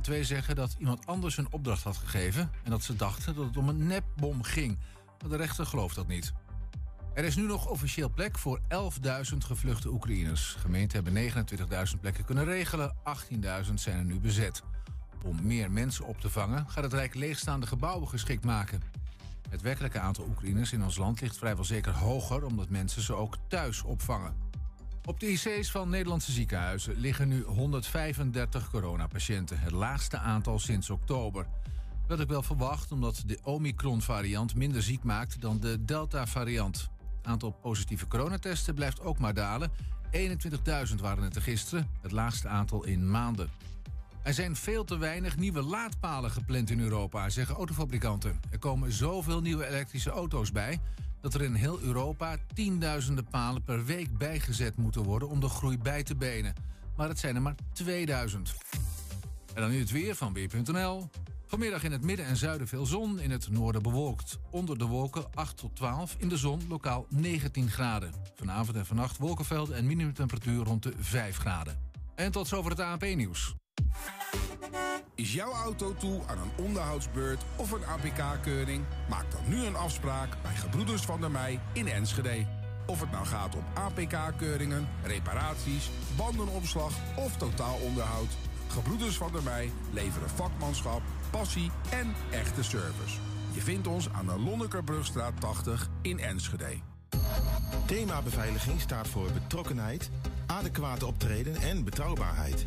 De twee zeggen dat iemand anders een opdracht had gegeven... en dat ze dachten dat het om een nepbom ging. Maar de rechter gelooft dat niet. Er is nu nog officieel plek voor 11.000 gevluchte Oekraïners. Gemeenten hebben 29.000 plekken kunnen regelen, 18.000 zijn er nu bezet. Om meer mensen op te vangen gaat het Rijk leegstaande gebouwen geschikt maken. Het werkelijke aantal Oekraïners in ons land ligt vrijwel zeker hoger... omdat mensen ze ook thuis opvangen. Op de IC's van Nederlandse ziekenhuizen liggen nu 135 coronapatiënten. Het laagste aantal sinds oktober. Dat ik wel verwacht omdat de Omicron-variant minder ziek maakt dan de Delta-variant. Het aantal positieve coronatesten blijft ook maar dalen. 21.000 waren het er gisteren, het laagste aantal in maanden. Er zijn veel te weinig nieuwe laadpalen gepland in Europa, zeggen autofabrikanten. Er komen zoveel nieuwe elektrische auto's bij dat er in heel Europa tienduizenden palen per week bijgezet moeten worden om de groei bij te benen. Maar het zijn er maar 2000. En dan nu het weer van Weer.nl. Vanmiddag in het midden en zuiden veel zon, in het noorden bewolkt. Onder de wolken 8 tot 12, in de zon lokaal 19 graden. Vanavond en vannacht wolkenvelden en minimumtemperatuur rond de 5 graden. En tot zover het ANP-nieuws. Is jouw auto toe aan een onderhoudsbeurt of een APK-keuring? Maak dan nu een afspraak bij Gebroeders van der Mei in Enschede. Of het nou gaat om APK-keuringen, reparaties, bandenopslag of totaalonderhoud. Gebroeders van der Mei leveren vakmanschap, passie en echte service. Je vindt ons aan de Lonnekerbrugstraat 80 in Enschede. Thema beveiliging staat voor betrokkenheid, adequate optreden en betrouwbaarheid.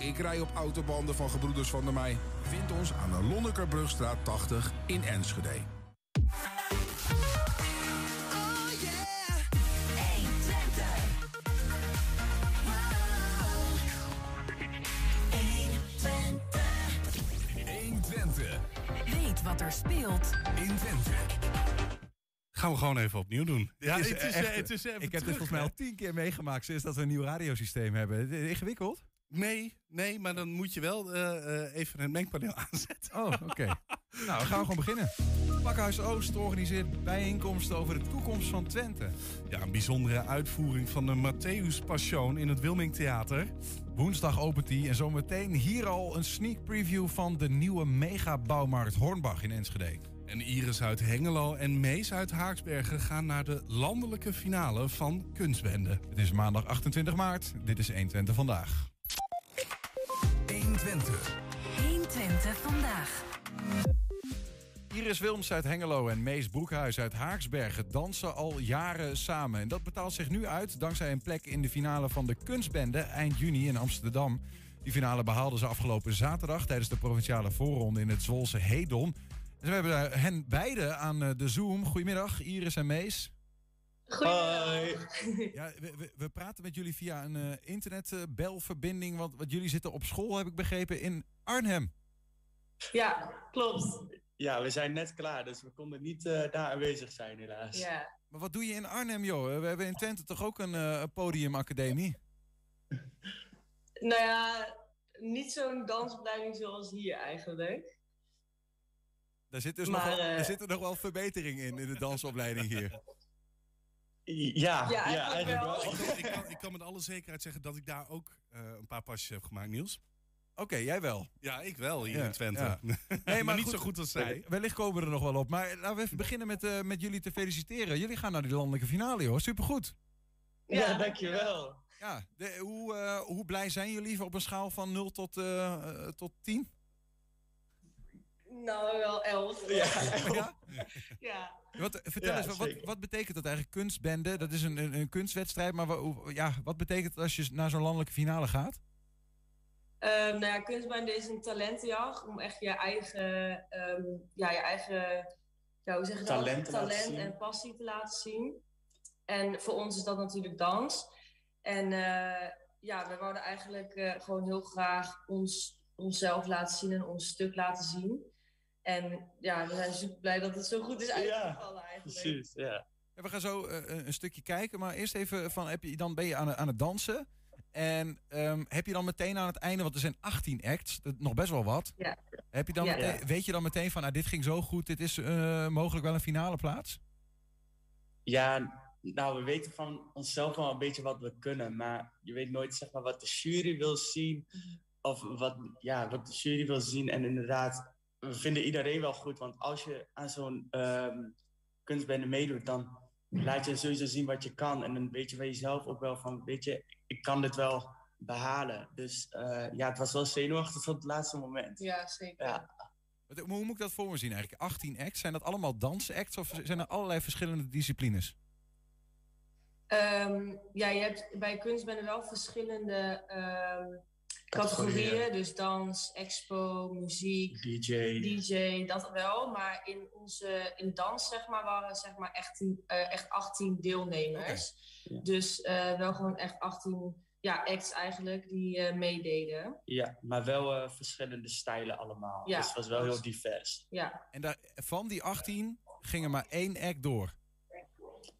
Ook ik rij op autobanden van Gebroeders van der Mei. Vind ons aan de Lonnekerbrugstraat 80 in Enschede. Weet wat er speelt in Twente. Gaan we gewoon even opnieuw doen. Ja, het is, echt, het is ik heb dit volgens mij al tien keer meegemaakt sinds dat we een nieuw radiosysteem hebben. Ingewikkeld? Nee, nee, maar dan moet je wel uh, even het mengpaneel aanzetten. Oh, oké. nou, we gaan gewoon beginnen. Pakhuis Oost organiseert bijeenkomsten over de toekomst van Twente. Ja, een bijzondere uitvoering van de Matthäus Passion in het Wilming Theater. Woensdag opent die en zometeen hier al een sneak preview van de nieuwe megabouwmarkt Hornbach in Enschede. En Iris uit Hengelo en Mees uit Haaksbergen gaan naar de landelijke finale van Kunstbende. Het is maandag 28 maart. Dit is 120 vandaag. 120. 120 vandaag. Iris Wilms uit Hengelo en Mees Broekhuis uit Haaksbergen dansen al jaren samen. En dat betaalt zich nu uit dankzij een plek in de finale van de Kunstbende eind juni in Amsterdam. Die finale behaalden ze afgelopen zaterdag tijdens de provinciale voorronde in het Zwolse Hedon. En we hebben hen beiden aan eh, de Zoom. Goedemiddag, Iris en Mees. Goedemiddag. Ja, we, we, praten met jullie via een uh, internetbelverbinding, want, want jullie zitten op school, heb ik begrepen, in Arnhem. Ja, klopt. Ja, we zijn net klaar, dus we konden niet uh, daar aanwezig zijn, helaas. Ja. Maar wat doe je in Arnhem, joh? We hebben in Twente toch ook een uh, podiumacademie? nou ja, niet zo'n dansopleiding zoals hier eigenlijk. Daar zit dus maar, nog wel, er zit er nog wel verbetering in, in de dansopleiding hier. Ja, ja, ja eigenlijk wel. Ik, kan, ik, kan, ik, kan, met alle zekerheid zeggen dat ik daar ook uh, een paar pasjes heb gemaakt, Niels. Oké, okay, jij wel. Ja, ik wel hier ja, in Twente. Ja. Nee, maar, maar niet goed, zo goed als zij. Wellicht komen we er nog wel op. Maar laten we even beginnen met, uh, met jullie te feliciteren. Jullie gaan naar de landelijke finale, hoor. Supergoed. Ja, ja dankjewel. Ja, de, hoe, uh, hoe blij zijn jullie op een schaal van 0 tot, uh, tot 10? Nou, wel 11. Ja. ja? ja. Wat, vertel ja, eens, wat, wat, betekent dat eigenlijk, kunstbende? Dat is een, een, een kunstwedstrijd, maar wat, ja, wat betekent het als je naar zo'n landelijke finale gaat? Um, nou ja, kunstbende is een talentenjacht om echt je eigen, um, ja, je eigen ja, hoe zeg je talent, dat? talent en passie te laten zien. En voor ons is dat natuurlijk dans. En uh, ja, we wouden eigenlijk uh, gewoon heel graag ons, onszelf laten zien en ons stuk laten zien. En ja, we zijn super blij dat het zo goed is Ja, uitgevallen eigenlijk. Precies, ja. Ja, we gaan zo eh, een- een stukje kijken, maar eerst even van, heb je, dan ben je aan, het- aan het dansen. En ehm, heb je dan meteen aan het einde, want er zijn 18 acts, dat, nog best wel wat. Ja. Heb je dan Ja. meteen- weet je dan meteen van, nou, dit ging zo goed, dit is eh, mogelijk wel een finale plaats? Ja, nou, we weten van onszelf wel een beetje wat we kunnen, maar je weet nooit zeg maar, wat de jury wil zien. Of wat, ja, wat de jury wil zien. En inderdaad, we vinden iedereen wel goed. Want als je aan zo'n ehm kunstbende meedoet, dan laat je sowieso zien wat je kan. En dan weet je bij jezelf ook wel van, weet je, ik kan dit wel behalen. Dus eh, ja, het was wel zenuwachtig tot het laatste moment. Ja, zeker. Ja. Hoe moet ik dat voor me zien eigenlijk? 18 acts, zijn dat allemaal dansacts of zijn er allerlei verschillende disciplines? Ehm, ja, je hebt bij kunstbenden wel verschillende ehm, categorieën. Dus dans, expo, muziek, DJ. DJ, dat wel. Maar in onze in dans, zeg maar, waren zeg maar echt, eh, echt 18 deelnemers. Ja. Dus eh, wel gewoon echt 18 ja, acts eigenlijk die eh, meededen. Ja, maar wel eh, verschillende stijlen allemaal. Ja. Dus het was wel heel divers. Ja, En daar, van die 18 ging er maar één act door.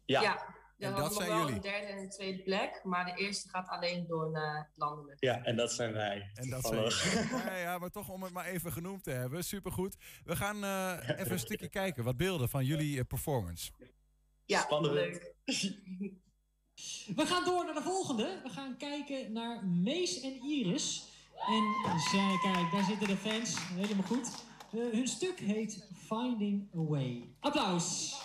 Ja, ja. En dat zijn wel jullie? een derde en een tweede plek. Maar de eerste gaat alleen door naar landelijk. Ja, en dat zijn wij. En dat zijn toevallig. ja, ja, maar toch om het maar even genoemd te hebben. Supergoed. We gaan eh, even een stukje kijken. Wat beelden van jullie eh, performance. Ja, Spannend. leuk. We gaan door naar de volgende. We gaan kijken naar Mees en Iris. En zij, kijk, daar zitten de fans. Helemaal goed. Eh, hun stuk heet Finding a Way. Applaus.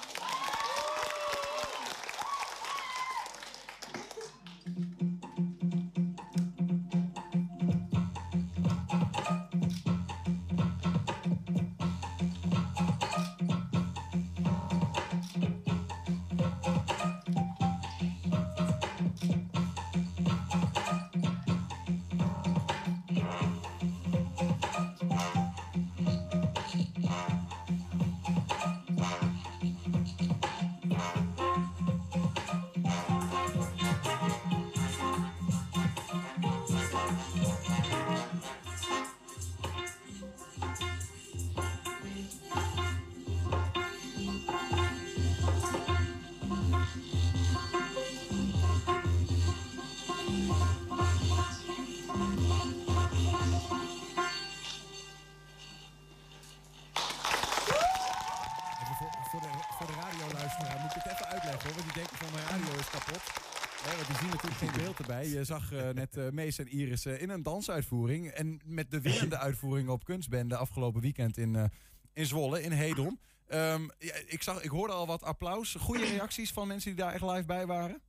Beeld erbij. Je zag eh, net eh Mees en Iris eh, in een dansuitvoering. En met de winnende uitvoering op Kunstbende afgelopen weekend in, eh, in Zwolle, in Hedon. Ehm, ja, ik, zag, ik hoorde al wat applaus. Goede reacties van mensen die daar echt live bij waren.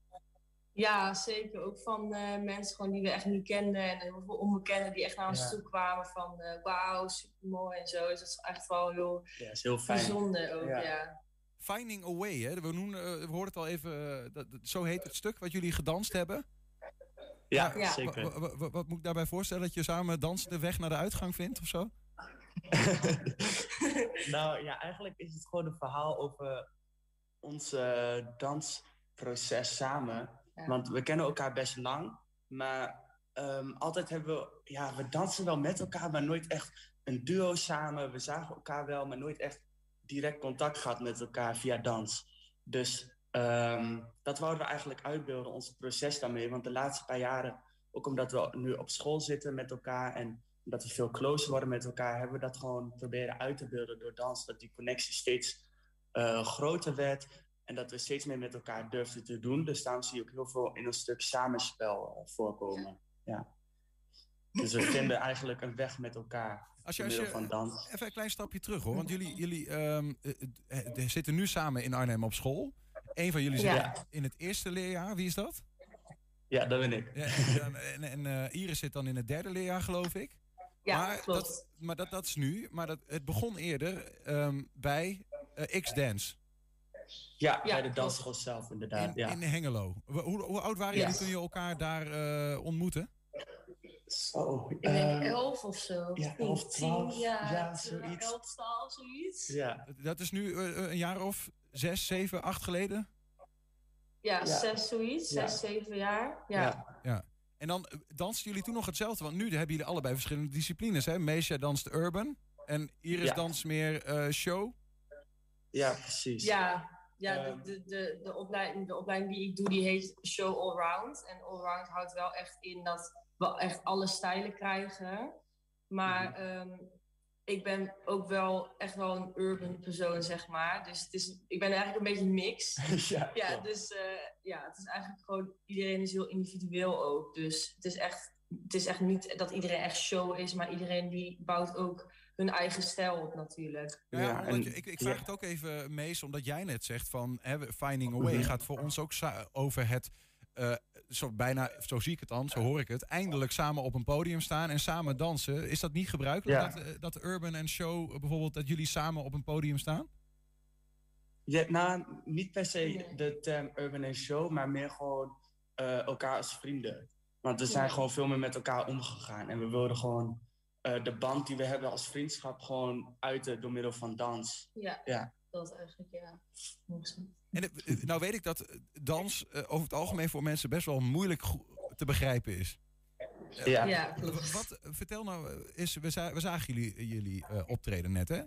Ja, zeker. Ook van eh, mensen gewoon die we echt niet kenden. En heel veel onbekenden die echt naar ons Ja. toe kwamen van eh, wauw, supermooi en zo. Dus dat is echt wel heel Ja, is heel fijn. bijzonder ook, Ja. ja. Finding a Way, hè? We, noemen, we hoorden het al even. dat, dat- zo heet het stuk wat jullie gedanst hebben. Ja, Ja. zeker. Wa- wa- wa- wat moet ik daarbij voorstellen? Dat je samen dansen de weg naar de uitgang vindt of zo? nou ja, eigenlijk is het gewoon een verhaal over ons eh, dansproces samen. Ja. Want we kennen elkaar best lang, maar ehm, altijd hebben we, ja, we dansen wel met elkaar, maar nooit echt een duo samen. We zagen elkaar wel, maar nooit echt direct contact gehad met elkaar via dans. Dus ehm, dat wouden we eigenlijk uitbeelden, ons proces daarmee. Want de laatste paar jaren, ook omdat we nu op school zitten met elkaar en omdat we veel closer worden met elkaar, hebben we dat gewoon proberen uit te beelden door dans. Dat die connectie steeds eh, groter werd en dat we steeds meer met elkaar durfden te doen. Dus daarom zie je ook heel veel in een stuk samenspel eh, voorkomen. Ja. Dus we vinden eigenlijk een weg met elkaar Als je, als van dans. even een klein stapje terug hoor. Want jullie, jullie ehm, eh, eh, eh, zitten nu samen in Arnhem op school. Eén van jullie zit Ja. in het eerste leerjaar. Wie is dat? Ja, dat ben ik. Ja, en en, en eh, Iris zit dan in het derde leerjaar, geloof ik. Ja, maar klopt. Dat, maar dat, dat is nu. Maar dat, het begon eerder ehm, bij eh, X-Dance Ja, Ja, bij de dansschool zelf inderdaad. in, ja. in Hengelo. Hoe, oud waren jullie toen je elkaar daar eh, ontmoette? Zo, Ik denk ehm, elf of zo. ja, Tien, elf, twaalf, tien, ja, zoiets. Elf, twaalf, zoiets. ja. Dat is nu een jaar of zes, zeven, acht geleden. Ja, Ja. zes, zoiets. Ja. Zes, zeven jaar. Ja. Ja. En dan eh, dansten jullie toen nog hetzelfde? Want nu hebben jullie allebei verschillende disciplines. Hè? Meesja danst urban. En Iris Ja. dans meer eh, show? Ja, precies. Ja, ja Ehm. de, de, de, de, opleiding, de opleiding die ik doe, die heet Show Allround. En Allround houdt wel echt in dat we echt alle stijlen krijgen. Maar Mhm. ehm, ik ben ook wel echt wel een urban persoon, zeg maar. Dus het is, ik ben eigenlijk een beetje mix. ja, Ja, dus eh, ja, het is eigenlijk gewoon, iedereen is heel individueel ook. Dus het is echt, het is echt niet dat iedereen echt show is, maar iedereen die bouwt ook hun eigen stijl op natuurlijk. Ja, en- je- ik, ik vraag ja. het ook even, Mees, omdat jij net zegt van hè, Finding a Way Mhm. gaat voor ons ook over het, eh, zo bijna, zo zie ik het dan, zo hoor ik het, eindelijk samen op een podium staan en samen dansen. Is dat niet gebruikelijk, Ja. dat, eh, dat Urban en Show eh, bijvoorbeeld, dat jullie samen op een podium staan? Ja, nou, niet per se de term urban and show, maar meer gewoon eh, elkaar als vrienden. Want we zijn Ja. gewoon veel meer met elkaar omgegaan. En we wilden gewoon eh, de band die we hebben als vriendschap gewoon uiten door middel van dans. Ja, Ja. dat eigenlijk, ja. En eh, eh, nou weet ik dat eh, dans eh, over het algemeen voor mensen best wel moeilijk te begrijpen is. Ja. Ja. Wat, vertel nou, is, we, za- we zagen jullie, jullie eh, optreden net, hè?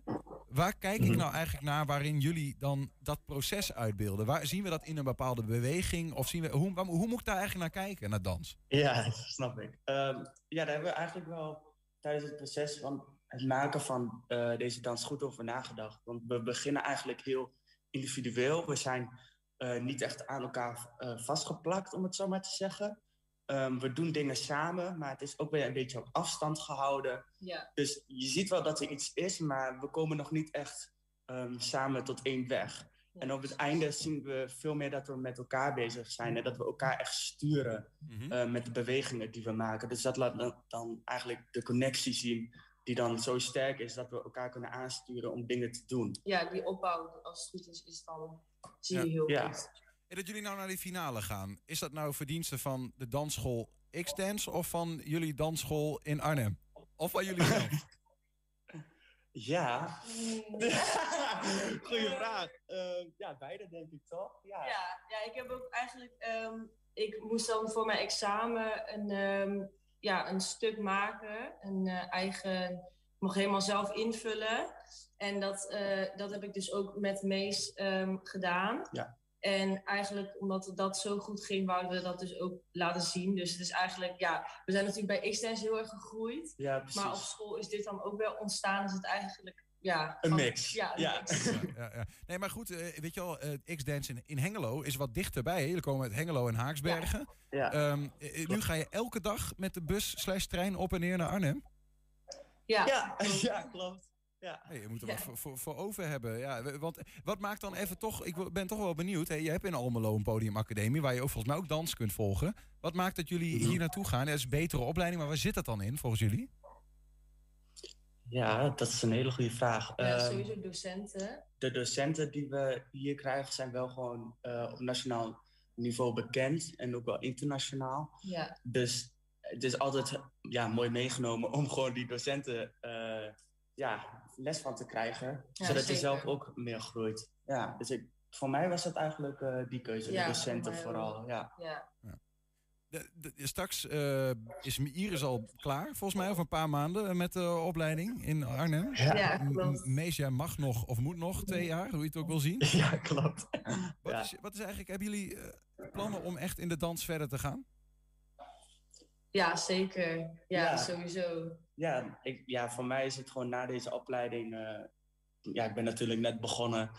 Waar kijk Mhm. ik nou eigenlijk naar waarin jullie dan dat proces uitbeelden? Waar, zien we dat in een bepaalde beweging? Of zien we, hoe, waar- hoe moet ik daar eigenlijk naar kijken, naar dans? Ja, dat snap ik. Ehm, ja, daar hebben we eigenlijk wel tijdens het proces van het maken van eh, deze dans goed over nagedacht. Want we beginnen eigenlijk heel individueel. We zijn eh, niet echt aan elkaar eh, vastgeplakt, om het zo maar te zeggen. Ehm, we doen dingen samen, maar het is ook weer een beetje op afstand gehouden. Ja, Dus je ziet wel dat er iets is, maar we komen nog niet echt ehm, samen tot één weg. ja. En op het einde zien we veel meer dat we met elkaar bezig zijn en dat we elkaar echt sturen eh, met de bewegingen die we maken. Dus dat laat dan, dan eigenlijk de connectie zien die dan zo sterk is dat we elkaar kunnen aansturen om dingen te doen. ja, die opbouw, als het goed is, is dan, zie je Ja. heel Ja. goed. En dat jullie nou naar die finale gaan, is dat nou verdienste van de dansschool X-Dance of van jullie dansschool in Arnhem? Of van jullie zelf? Ja, goeie vraag. Eh, ja, beide denk ik toch? Ja. Ja, ja, ik heb ook eigenlijk, ehm, ik moest dan voor mijn examen een, ehm, ja, een stuk maken, een eh, eigen, nog helemaal zelf invullen. En dat, eh, dat heb ik dus ook met Mees ehm, gedaan. Ja. En eigenlijk, omdat dat zo goed ging, wouden we dat dus ook laten zien. Dus het is eigenlijk, ja, we zijn natuurlijk bij X-Dance heel erg gegroeid. Ja, precies. Maar op school is dit dan ook wel ontstaan. Is het eigenlijk, ja... Een mix. Ja, een Ja. mix. Ja, ja, ja. Nee, maar goed, eh, weet je wel, eh, X-Dance in, in Hengelo is wat dichterbij. Jullie komen uit Hengelo en Haaksbergen. Ja. Ehm, eh, nu ga je elke dag met de bus slash trein op en neer naar Arnhem. Ja, ja, ja, klopt. Ja. Nee, je moet er Ja. wat voor, voor, voor over hebben. Ja, want wat maakt dan even toch... Ik ben toch wel benieuwd. Hè? Je hebt in Almelo een podiumacademie... waar je ook volgens mij ook dans kunt volgen. Wat maakt dat jullie Mhm. hier naartoe gaan? Dat is een betere opleiding, maar waar zit dat dan in volgens jullie? Ja, dat is een hele goede vraag. ja, Ehm, sowieso docenten. de docenten die we hier krijgen zijn wel gewoon eh, op nationaal niveau bekend en ook wel internationaal. Ja. Dus het is altijd ja, mooi meegenomen om gewoon die docenten eh, ja, les van te krijgen. Ja, zodat je zelf ook meer groeit. Ja, dus ik, voor mij was het eigenlijk eh, die keuze, Ja, de docenten vooral. Ja. Ja. De, de- straks eh, is Iris al klaar, volgens mij, over een paar maanden... eh, met de opleiding in Arnhem. Ja, klopt. Jij mag nog of moet nog twee jaar, hoe je het ook wil zien. ja, klopt. Wat, Ja. is, wat is eigenlijk... Hebben jullie eh, plannen om echt in de dans verder te gaan? Ja, zeker. Ja, Ja. sowieso. Ja, ik, ja, voor mij is het gewoon na deze opleiding. eh, ja, ik ben natuurlijk net begonnen.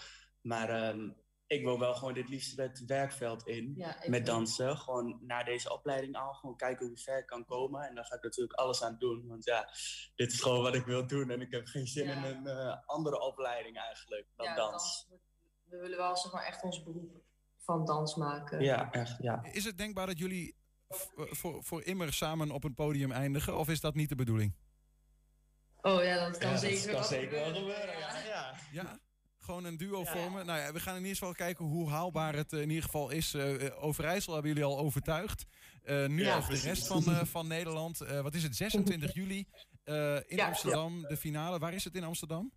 Maar ehm, ik wil wel gewoon dit liefst het werkveld in. Ja, met ook. dansen. Gewoon na deze opleiding al. Gewoon kijken hoe ver ik kan komen. En daar ga ik natuurlijk alles aan doen. Want ja, dit is gewoon wat ik wil doen. En ik heb geen zin Ja. in een eh, andere opleiding eigenlijk dan Ja, dans. dans. We willen wel zeg maar echt ons beroep van dans maken. Ja, echt. Ja. Is het denkbaar dat jullie eh, voor, voor immer samen op een podium eindigen? Of is dat niet de bedoeling? Oh ja, dat kan Ja, zeker dat kan wel zeker wel gebeuren, gebeuren. ja. Ja. Gewoon een duo Ja. vormen? Nou ja, we gaan in ieder geval kijken hoe haalbaar het eh, in ieder geval is. Eh, eh, Overijssel hebben jullie al overtuigd. Eh, nu Ja, over de rest van, eh, van Nederland. Eh, wat is het? 26 juli eh, in Ja. Amsterdam, de finale. Waar is het in Amsterdam?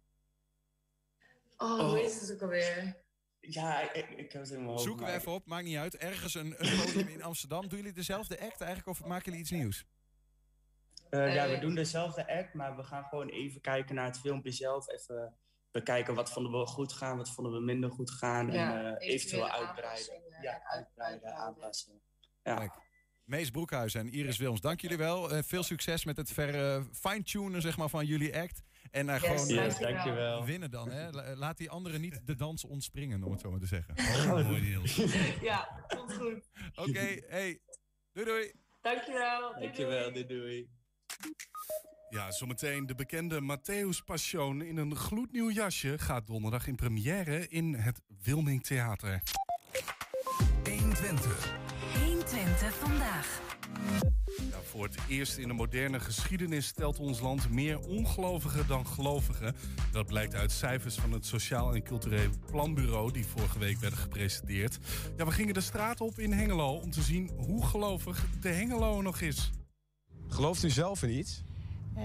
Oh, Oh. hoe is het ook alweer? Ja, ik, ik heb het in mijn hoofd. Zoeken we even op, maakt niet uit. Ergens een, een podium in Amsterdam. Doen jullie dezelfde act eigenlijk of maken jullie iets nieuws? Eh, ja, we doen dezelfde act, maar we gaan gewoon even kijken naar het filmpje zelf. Even bekijken wat vonden we goed gaan, wat vonden we minder goed gaan. Ja, en eh, eventueel uitbreiden. Ja, uitbreiden, aanpassen. Ja. Kijk. Mees Broekhuis en Iris Wilms, dank jullie wel. Eh, veel succes met het ver eh, fine-tunen zeg maar, van jullie act. En uh, gewoon Yes, eh, dankjewel. winnen dan. Hè? La- Laat die anderen niet de dans ontspringen, om het zo maar te zeggen. Oh, mooi Niels. Ja, komt goed. Oké, hey, doei doei. Dankjewel. Doei, Dankjewel, doei. doei doei. Ja, zometeen de bekende Matthäus Passion in een gloednieuw jasje gaat donderdag in première in het Wilming Theater. 120. 120 vandaag. Ja, voor het eerst in de moderne geschiedenis stelt ons land meer ongelovigen dan gelovigen. Dat blijkt uit cijfers van het Sociaal en Cultureel Planbureau die vorige week werden gepresenteerd. Ja, we gingen de straat op in Hengelo om te zien hoe gelovig de Hengelo nog is. Gelooft u zelf in iets? Eh,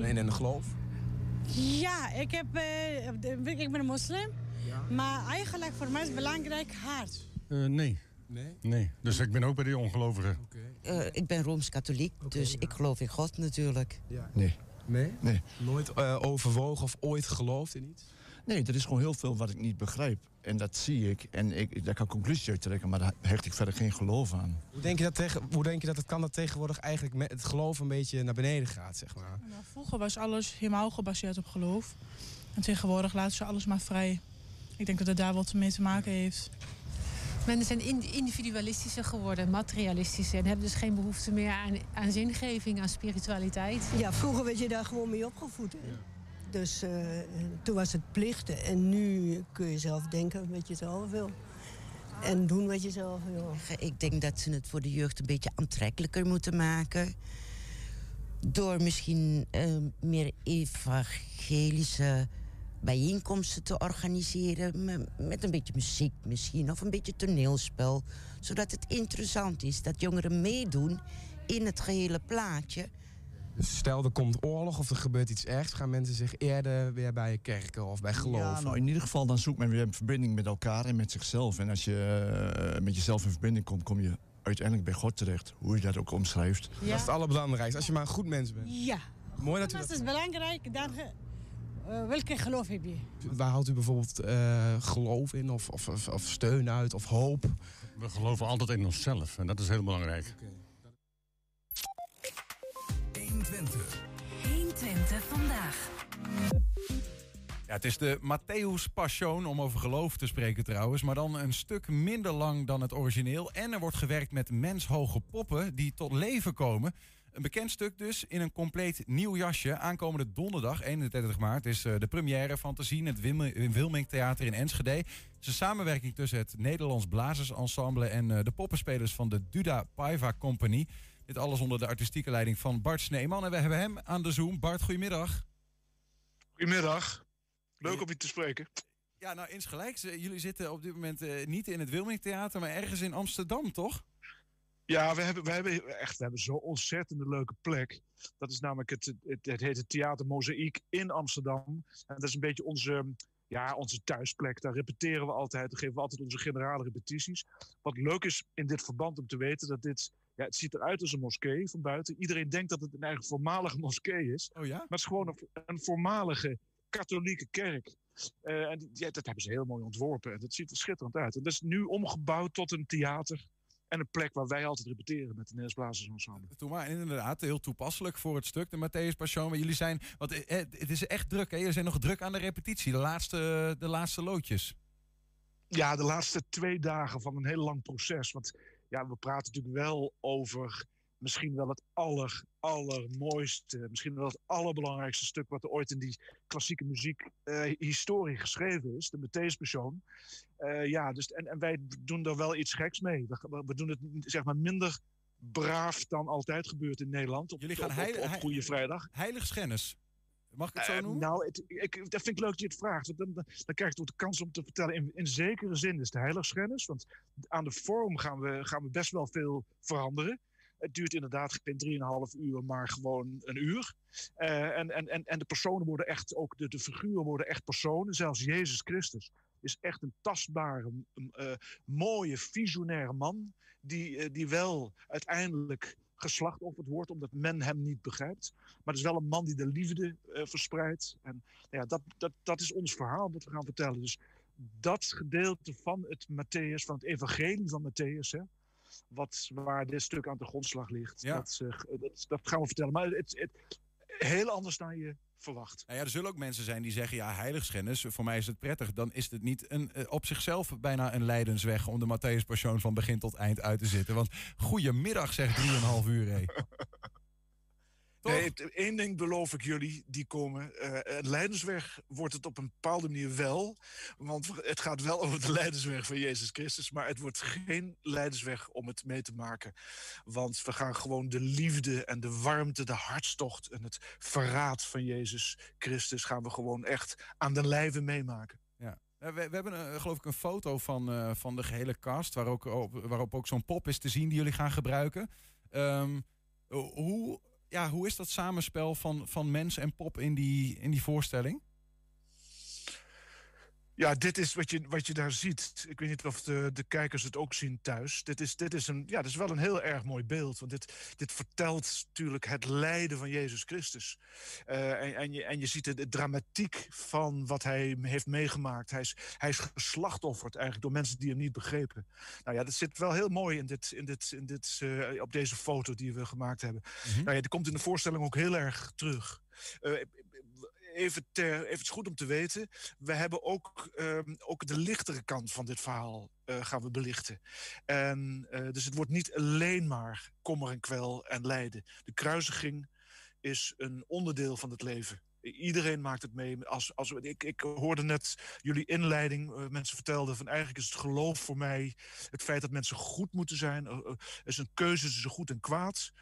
Nee, in een geloof? ja, ik, heb, eh, de- ik ben een moslim. Maar eigenlijk voor mij is het belangrijk hart. Eh, nee. Nee? Nee. Dus ik ben ook bij die ongelovigen. Eh, ik ben Rooms-Katholiek, dus ik geloof in God natuurlijk. Ja. Nee. Nee? Nee. Nooit eh, overwogen of ooit geloofd in iets? Nee, er is gewoon heel veel wat ik niet begrijp. En dat zie ik. En ik, daar kan ik conclusies uit trekken, maar daar hecht ik verder geen geloof aan. Hoe denk je dat, tegen, hoe denk je dat het kan dat tegenwoordig eigenlijk met het geloof een beetje naar beneden gaat, zeg maar? Nou, vroeger was alles helemaal gebaseerd op geloof. En tegenwoordig laten ze alles maar vrij. Ik denk dat het daar wat mee te maken heeft. Mensen zijn in- individualistischer geworden, materialistischer. En hebben dus geen behoefte meer aan, aan zingeving, aan spiritualiteit. Ja, vroeger werd je daar gewoon mee opgevoed. Hè? Dus eh, toen was het plichten. En nu kun je zelf denken wat je zelf wil. En doen wat je zelf wil. Ik denk dat ze het voor de jeugd een beetje aantrekkelijker moeten maken. Door misschien eh, meer evangelische bijeenkomsten te organiseren. me- Met een beetje muziek misschien, of een beetje toneelspel. Zodat het interessant is dat jongeren meedoen in het gehele plaatje. Dus stel er komt oorlog of er gebeurt iets ergs, gaan mensen zich eerder weer bij kerken of bij geloof? Ja, nou, in ieder geval dan zoekt men weer een verbinding met elkaar en met zichzelf. En als je eh, met jezelf in verbinding komt, kom je uiteindelijk bij God terecht. Hoe je dat ook omschrijft. Dat is het allerbelangrijkste, als je maar een goed mens bent. Ja. Mooi dat u Dat dat... is belangrijk. Dan, eh, welke geloof heb je? Waar houdt u bijvoorbeeld eh, geloof in of, of, of, of steun uit of hoop? We geloven altijd in onszelf en dat is heel belangrijk. 120. 120 vandaag. Ja, het is de Matthäus Passion, om over geloof te spreken trouwens. Maar dan een stuk minder lang dan het origineel. En er wordt gewerkt met menshoge poppen die tot leven komen. Een bekend stuk dus, in een compleet nieuw jasje. Aankomende donderdag, 31 maart, is eh, de première van te zien... in het Wilm- in Wilming Theater in Enschede. Het is een samenwerking tussen het Nederlands Blazersensemble... en eh, de poppenspelers van de Duda Paiva Company. Dit alles onder de artistieke leiding van Bart Sneeman. En we hebben hem aan de Zoom. Bart, goedemiddag. Goedemiddag. Leuk om je te spreken. Ja, nou insgelijks. Eh, Jullie zitten op dit moment eh, niet in het Wilming Theater, maar ergens in Amsterdam, toch? Ja, we hebben, we hebben echt we hebben zo'n ontzettend leuke plek. Dat is namelijk het, het, het heet het Theater Mozaïek in Amsterdam. En dat is een beetje onze, ja, onze thuisplek. Daar repeteren we altijd. Daar geven we altijd onze generale repetities. Wat leuk is in dit verband om te weten dat dit... Ja, het ziet eruit als een moskee van buiten. Iedereen denkt dat het een eigen voormalige moskee is. Oh ja? Maar het is gewoon een, een voormalige katholieke kerk. Eh, en die- ja, dat hebben ze heel mooi ontworpen. En dat ziet er schitterend uit. En dat is nu omgebouwd tot een theater. En een plek waar wij altijd repeteren met de Nederlands Blazers Ensemble. Toen maar inderdaad heel toepasselijk voor het stuk, de Matthäus Passion. Maar jullie zijn, want eh, eh, het is echt druk, hè? Jullie zijn nog druk aan de repetitie, de laatste, de laatste loodjes. Ja, de laatste twee dagen van een heel lang proces. Want ja, we praten natuurlijk wel over misschien wel het aller, allermooiste, misschien wel het allerbelangrijkste stuk wat er ooit in die klassieke muziek eh, historie geschreven is, de Matthäus Passion. Eh, ja, dus, en, en wij doen er wel iets geks mee. We, we doen het zeg maar minder braaf dan altijd gebeurt in Nederland. Op, Jullie gaan op, op, heilig- op Goede Vrijdag. Heiligschennis. Mag ik het zo Eh, noemen? nou, het, ik, dat vind ik leuk dat je het vraagt. Want dan, dan, krijg je ook de kans om te vertellen. In, in zekere zin is het heiligschennis. Want aan de vorm gaan we, gaan we best wel veel veranderen. Het duurt inderdaad geen 3,5 uur, maar gewoon een uur. Eh, en, en, en, en de personen worden echt, ook de, de figuren worden echt personen. Zelfs Jezus Christus is echt een tastbare, eh, mooie, visionaire man. Die, die wel uiteindelijk geslachtofferd wordt omdat men hem niet begrijpt. Maar het is wel een man die de liefde eh, verspreidt. En nou ja, dat, dat, dat is ons verhaal dat we gaan vertellen. Dus dat gedeelte van het Matthäus, van het evangelie van Matthäus, hè, wat, waar dit stuk aan de grondslag ligt, Ja. dat, eh, dat, dat gaan we vertellen. Maar het, het, heel anders dan je verwacht. Nou ja, er zullen ook mensen zijn die zeggen, ja, heiligschennis, voor mij is het prettig. Dan is het niet een, eh, op zichzelf bijna een leidensweg om de Matthäus Passion van begin tot eind uit te zitten. Want goedemiddag, zegt 3,5 uur. hé. Nee, één ding beloof ik jullie, die komen. eh een leidersweg wordt het op een bepaalde manier wel. Want het gaat wel over de leidersweg van Jezus Christus. Maar het wordt geen leidersweg om het mee te maken. Want we gaan gewoon de liefde en de warmte, de hartstocht en het verraad van Jezus Christus... gaan we gewoon echt aan de lijve meemaken. Ja. Eh, We, we hebben eh, geloof ik een foto van, eh, van de gehele cast, waar ook, op, waarop ook zo'n pop is te zien die jullie gaan gebruiken. Ehm, hoe, ja, hoe is dat samenspel van, van mens en pop in die, in die voorstelling? Ja, dit is wat je, wat je daar ziet. Ik weet niet of de, de kijkers het ook zien thuis. Dit is, dit, is een, ja, dit is wel een heel erg mooi beeld. Want dit, dit vertelt natuurlijk het lijden van Jezus Christus. Eh, en, en, je, en je ziet de, de dramatiek van wat hij heeft meegemaakt. Hij is, hij is geslachtofferd eigenlijk door mensen die hem niet begrepen. Nou ja, dat zit wel heel mooi in dit, in dit, in dit, eh, op deze foto die we gemaakt hebben. Nou ja, die komt in de voorstelling ook heel erg terug. Eh, even, even het goed om te weten. We hebben ook, ehm, ook de lichtere kant van dit verhaal eh, gaan we belichten. En, eh, dus het wordt niet alleen maar kommer en kwel en lijden. De kruisiging is een onderdeel van het leven. Iedereen maakt het mee. Als, als, ik, ik hoorde net jullie inleiding. eh, mensen vertelden van eigenlijk is het geloof voor mij... het feit dat mensen goed moeten zijn. is een keuze tussen goed en kwaad.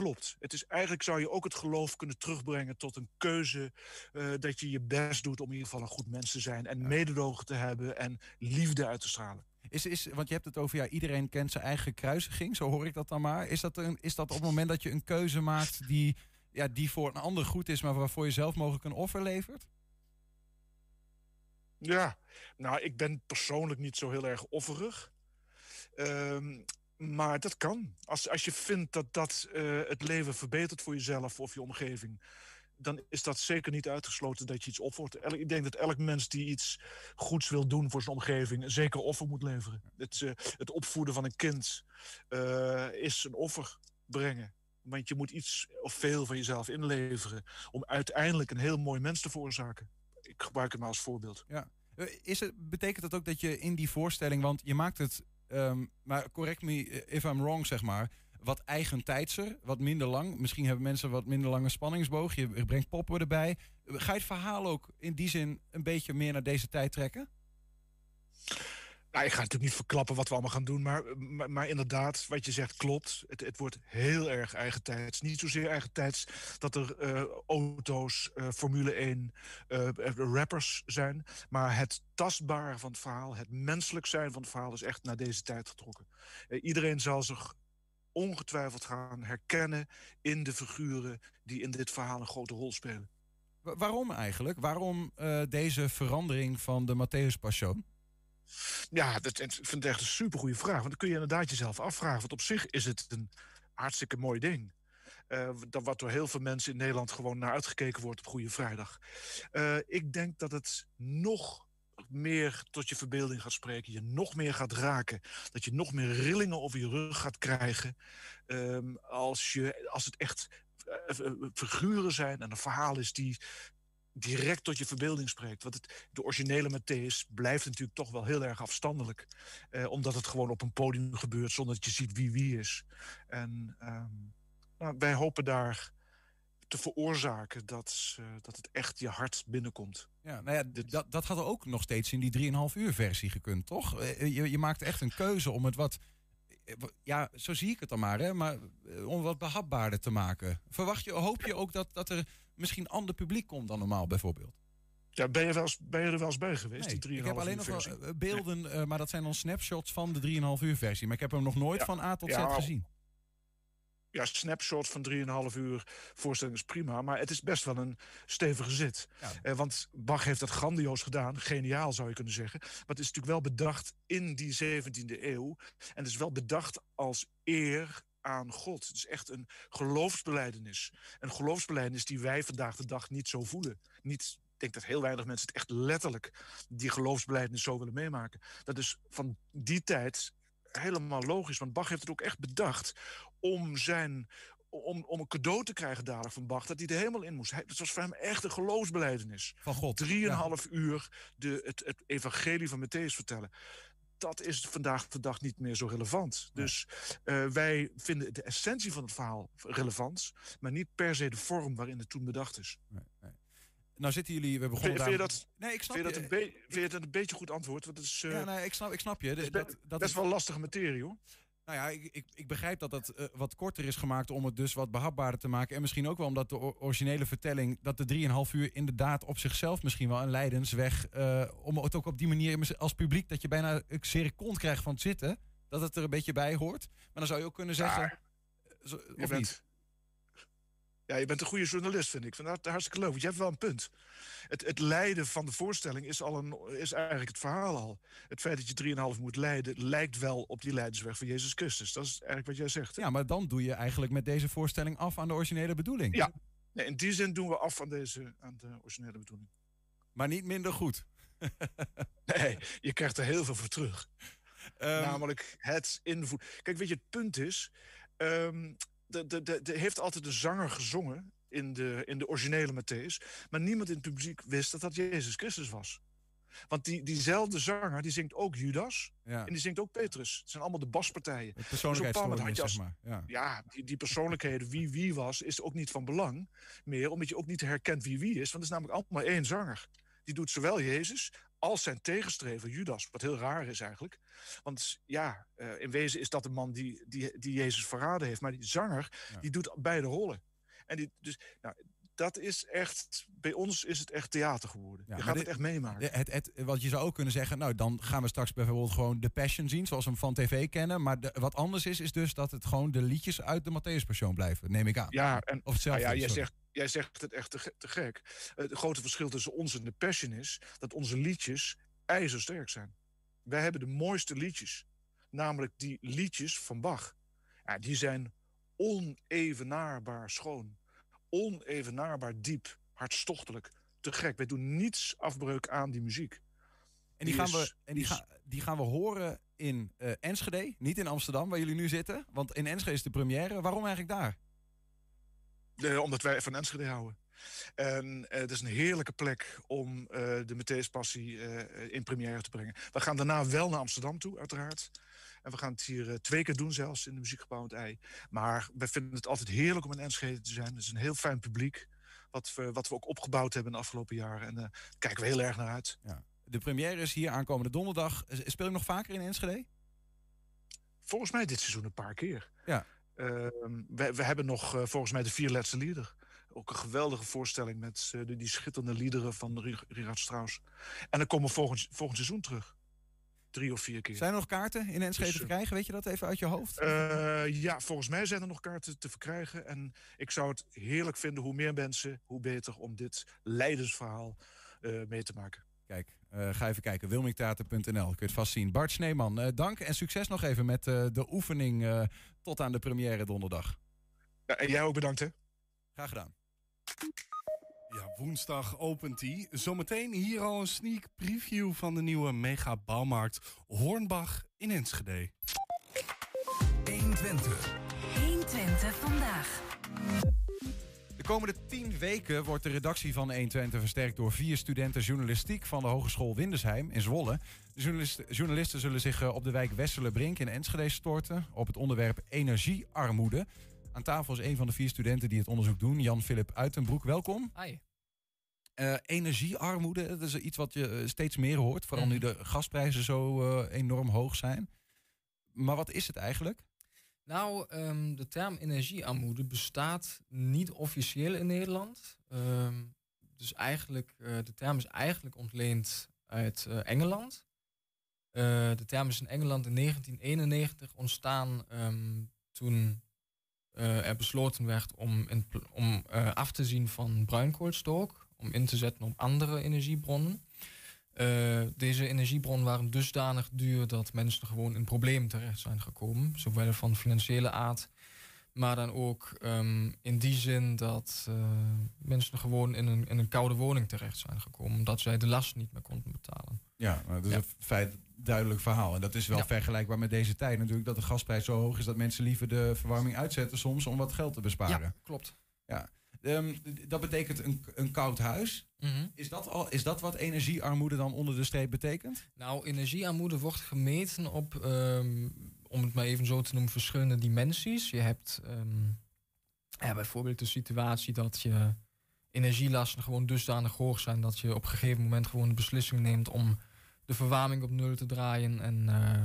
Klopt. Het is, eigenlijk zou je ook het geloof kunnen terugbrengen tot een keuze... eh, dat je je best doet om in ieder geval een goed mens te zijn... en mededogen te hebben en liefde uit te stralen. Is, is, want je hebt het over, ja, iedereen kent zijn eigen kruisiging, zo hoor ik dat dan maar. Is dat, een, is dat op het moment dat je een keuze maakt die, ja, die voor een ander goed is, maar waarvoor je zelf mogelijk een offer levert? Ja, nou, ik ben persoonlijk niet zo heel erg offerig. Ehm, maar dat kan. Als, als je vindt dat dat eh, het leven verbetert voor jezelf of je omgeving... dan is dat zeker niet uitgesloten dat je iets offert. Ik denk dat elk mens die iets goeds wil doen voor zijn omgeving... een zeker offer moet leveren. Het, eh, het opvoeden van een kind eh, is een offer brengen. Want je moet iets of veel van jezelf inleveren... om uiteindelijk een heel mooi mens te veroorzaken. Ik gebruik het maar als voorbeeld. Ja. Is het, betekent dat ook dat je in die voorstelling, want je maakt het, ehm, maar correct me if I'm wrong, zeg maar, wat eigentijdser, wat minder lang. Misschien hebben mensen wat minder lange spanningsboog. Je brengt poppen erbij. Ga je het verhaal ook in die zin een beetje meer naar deze tijd trekken? Nou, ik ga natuurlijk niet verklappen wat we allemaal gaan doen, maar, maar, inderdaad, wat je zegt klopt. Het, het wordt heel erg eigentijds. Niet zozeer eigentijds dat er eh, auto's, eh, Formule 1, eh, rappers zijn, maar het tastbare van het verhaal, het menselijk zijn van het verhaal is echt naar deze tijd getrokken. Iedereen zal zich ongetwijfeld gaan herkennen in de figuren die in dit verhaal een grote rol spelen. Wa- waarom eigenlijk? Waarom deze verandering van de Matthäus Passion? Ja, dat, ik vind het echt een supergoeie vraag. Want dan kun je inderdaad jezelf afvragen. Want op zich is het een hartstikke mooi ding. Eh, dat wat door heel veel mensen in Nederland gewoon naar uitgekeken wordt op Goede Vrijdag. Eh, ik denk dat het nog meer tot je verbeelding gaat spreken. Je nog meer gaat raken. Dat je nog meer rillingen over je rug gaat krijgen. ehm, als, je, als het echt eh, figuren zijn en een verhaal is die direct tot je verbeelding spreekt. Want het, de originele Matthäus blijft natuurlijk toch wel heel erg afstandelijk. Eh, omdat het gewoon op een podium gebeurt zonder dat je ziet wie wie is. En ehm, nou, wij hopen daar te veroorzaken dat, eh, dat het echt je hart binnenkomt. Ja, nou ja, dat, dat had ook nog steeds in die 3,5 uur versie gekund, toch? Eh, Je, je maakt echt een keuze om het wat... eh, wa- Ja, zo zie ik het dan maar, hè? Maar eh, om wat behapbaarder te maken. Verwacht je, hoop je ook dat, dat er misschien ander publiek komt dan normaal, bijvoorbeeld? Ja, ben, je wel eens, ben je er wel eens bij geweest, Nee, die 3,5 ik heb alleen nog wel versie? eh, beelden, eh, maar dat zijn dan snapshots van de 3,5 uur versie. Maar ik heb hem nog nooit Ja, van A tot Z gezien. Ja, snapshot van 3,5 uur voorstelling is prima. Maar het is best wel een stevige zit. Eh, want Bach heeft dat grandioos gedaan. Geniaal zou je kunnen zeggen. Maar het is natuurlijk wel bedacht in die 17e eeuw. En het is wel bedacht als eer aan God. Het is echt een geloofsbeleidenis. Een geloofsbeleidenis die wij vandaag de dag niet zo voelen. Niet, ik denk dat heel weinig mensen het echt letterlijk die geloofsbeleidenis zo willen meemaken. Dat is van die tijd helemaal logisch. Want Bach heeft het ook echt bedacht om zijn. Om, om een cadeau te krijgen dadelijk van Bach, dat hij er helemaal in moest. Hij- Het was voor hem echt een geloofsbeleidenis. Van God. Drieënhalf uur de, het, het evangelie van Matthäus vertellen. Dat is vandaag de dag niet meer zo relevant. Dus eh, wij vinden de essentie van het verhaal relevant, maar niet per se de vorm waarin het toen bedacht is. Nou zitten jullie, we Vind, begonnen vind je daar- dat, Nee, ik snap vind je dat een, be- vind je dat een beetje goed antwoord? Want het is, eh, Ja, nee, ik snap, ik snap je. Dus dat, dat best is wel lastige materie, hoor. Nou ja, ik, ik, ik begrijp dat het eh, wat korter is gemaakt om het dus wat behapbaarder te maken. En misschien ook wel omdat de originele vertelling, dat de 3,5 uur inderdaad op zichzelf misschien wel een lijdensweg, eh, om het ook op die manier als publiek, dat je bijna een serie kont krijgt van het zitten, dat het er een beetje bij hoort. Maar dan zou je ook kunnen zeggen, Je of bent, niet? Ja, je bent een goede journalist, vind ik. Dat hartstikke leuk. Want je hebt wel een punt. Het, het leiden van de voorstelling is, al een, is eigenlijk het verhaal al. Het feit dat je 3,5 moet leiden, lijkt wel op die leidersweg van Jezus Christus. Dat is eigenlijk wat jij zegt. Ja, maar dan doe je eigenlijk met deze voorstelling af aan de originele bedoeling. Ja, nee, in die zin doen we af aan, deze, aan de originele bedoeling. Maar niet minder goed. Nee, je krijgt er heel veel voor terug. Ehm, Namelijk het invoeren. Kijk, weet je, het punt is... ehm de, de, de, de heeft altijd de zanger gezongen in de, in de originele Matthäus. Maar niemand in het publiek wist dat dat Jezus Christus was. Want die, diezelfde zanger, die zingt ook Judas. Ja. En die zingt ook Petrus. Het zijn allemaal de baspartijen. Dus je zeg maar. Ja. ja, die, die persoonlijkheden, wie wie was, is ook niet van belang meer. Omdat je ook niet herkent wie wie is. Want het is namelijk allemaal één zanger. Die doet zowel Jezus als zijn tegenstrever Judas. Wat heel raar is eigenlijk. Want ja, eh, in wezen is dat de man die, die, die Jezus verraden heeft. Maar die zanger, die doet beide rollen. En die, dus, nou, dat is echt, bij ons is het echt theater geworden. Ja, je gaat dit- het echt meemaken. Het, het, wat je zou ook kunnen zeggen, nou dan gaan we straks bijvoorbeeld gewoon de Passion zien, zoals we hem van tv kennen. Maar de- wat anders is, is dus dat het gewoon de liedjes uit de Matthäus Passion blijven, neem ik aan. Ja, en Of hetzelfde. nou ja, sorry. zegt, jij zegt het echt te, ge- te gek. Eh, Het grote verschil tussen ons en de Passion is dat onze liedjes ijzersterk zijn. Wij hebben de mooiste liedjes. Namelijk die liedjes van Bach. Ja, die zijn onevenaarbaar schoon. Onevenaarbaar diep. Hartstochtelijk. Te gek. Wij doen niets afbreuk aan die muziek. En die, gaan is- we, en die, is- ga, die gaan we horen in eh, Enschede, niet in Amsterdam, waar jullie nu zitten. Want in Enschede is de première. Waarom eigenlijk daar? Eh, omdat wij van Enschede houden. En eh, het is een heerlijke plek om eh, de Matthäus Passie in première te brengen. We gaan daarna wel naar Amsterdam toe, uiteraard. En we gaan het hier twee keer doen zelfs in de Muziekgebouw het Ei. Maar wij vinden het altijd heerlijk om in Enschede te zijn. Het is een heel fijn publiek. Wat we, wat we ook opgebouwd hebben in de afgelopen jaren. En daar kijken we heel erg naar uit. Ja. De première is hier aankomende donderdag. Speel je nog vaker in Enschede? Volgens mij dit seizoen een paar keer. Ja. Ehm, we, we hebben nog eh, volgens mij de vier laatste lieder. Ook een geweldige voorstelling met eh, de- die schitterende liederen van Ri- Richard Strauss. En dan komen we volgend, volgend seizoen terug. Drie of vier keer. Zijn er nog kaarten in Enschede Dus, te eh, verkrijgen? Weet je dat even uit je hoofd? Eh, ja, volgens mij zijn er nog kaarten te verkrijgen. En ik zou het heerlijk vinden, hoe meer mensen, hoe beter om dit leidensverhaal eh, mee te maken. Kijk, eh, ga even kijken. Wilmingtheater.nl, kun je het vast zien. Bart Sneeman, eh, dank en succes nog even met eh, de oefening eh, tot aan de première donderdag. Ja, en jij ook bedankt, hè? Graag gedaan. Ja, woensdag opent hij. Zometeen hier al een sneak preview van de nieuwe mega bouwmarkt Hornbach in Enschede. 120. 120 vandaag. De komende tien weken wordt de redactie van 120 versterkt door vier studenten journalistiek van de Hogeschool Windersheim in Zwolle. De journalisten, journalisten zullen zich eh, op de wijk Westerlebrink in Enschede storten op het onderwerp energiearmoede. Aan tafel is een van de vier studenten die het onderzoek doen, Jan-Philip Uitenbroek. Welkom. Hi. Eh, energiearmoede, dat is iets wat je eh, steeds meer hoort, vooral nu de gasprijzen zo enorm hoog zijn. Maar wat is het eigenlijk? Nou, ehm, de term energiearmoede bestaat niet officieel in Nederland. Ehm, dus eigenlijk, eh, de term is eigenlijk ontleend uit eh, Engeland. Eh, de term is in Engeland in 1991 ontstaan ehm, toen er besloten werd om, om af te zien van bruinkoolstook, om in te zetten op andere energiebronnen. Eh, deze energiebronnen waren dusdanig duur dat mensen gewoon in problemen terecht zijn gekomen. Zowel van financiële aard, maar dan ook ehm, in die zin dat eh, mensen gewoon in een, in een koude woning terecht zijn gekomen. Omdat zij de last niet meer konden betalen. Ja, dat is een feit duidelijk verhaal. En dat is wel Ja. vergelijkbaar met deze tijd natuurlijk. Dat de gasprijs zo hoog is dat mensen liever de verwarming uitzetten soms om wat geld te besparen. Ja, klopt. Ja. Ehm, dat betekent een, een koud huis. Mhm. is, dat al, is dat wat energiearmoede dan onder de streep betekent? Nou, energiearmoede wordt gemeten op, ehm, om het maar even zo te noemen, verschillende dimensies. Je hebt ehm, ja, bijvoorbeeld de situatie dat je energielasten gewoon dusdanig hoog zijn dat je op een gegeven moment gewoon de beslissing neemt om de verwarming op nul te draaien en eh,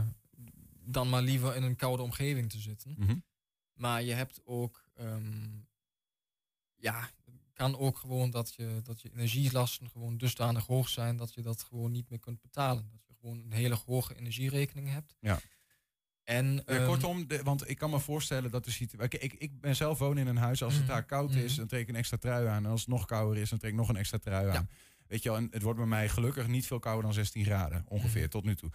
dan maar liever in een koude omgeving te zitten. Mhm. Maar je hebt ook, ja, het kan ook gewoon dat je, dat je energielasten gewoon dusdanig hoog zijn dat je dat gewoon niet meer kunt betalen. Dat je gewoon een hele hoge energierekening hebt. Ja. En, Eh, ehm, kortom, de, want ik kan me voorstellen dat de situatie. Ik, ik ben zelf woon in een huis. Als het Mhm. daar koud is, Mhm. dan trek ik een extra trui aan. En als het nog kouder is, dan trek ik nog een extra trui aan. Weet je wel, en het wordt bij mij gelukkig niet veel kouder dan 16 graden. Ongeveer, Mhm. tot nu toe.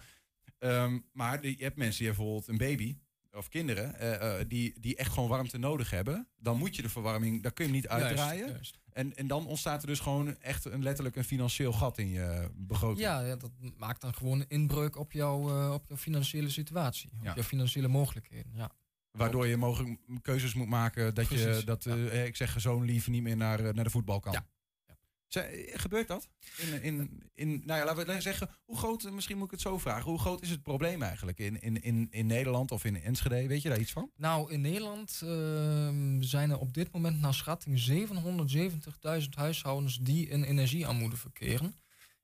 Ehm, maar je hebt mensen die bijvoorbeeld een baby. Of kinderen eh, eh, die, die echt gewoon warmte nodig hebben. Dan moet je de verwarming, daar kun je hem niet uitdraaien. juist. En, en dan ontstaat er dus gewoon echt een, letterlijk een financieel gat in je begroting. ja, ja, dat maakt dan gewoon een inbreuk op, jouw eh, op jouw financiële situatie. Op Ja. jouw financiële mogelijkheden. Ja. Waardoor je mogelijk keuzes moet maken dat je dat eh, ik zeg zo'n lief niet meer naar, eh, naar de voetbal kan. Ja. Gebeurt dat? In, in, in, nou ja, laten we zeggen, hoe groot, misschien moet ik het zo vragen, hoe groot is het probleem eigenlijk in, in, in, in Nederland of in Enschede? Weet je daar iets van? Nou, in Nederland ehm, zijn er op dit moment naar schatting 770.000 huishoudens die in energiearmoede verkeren.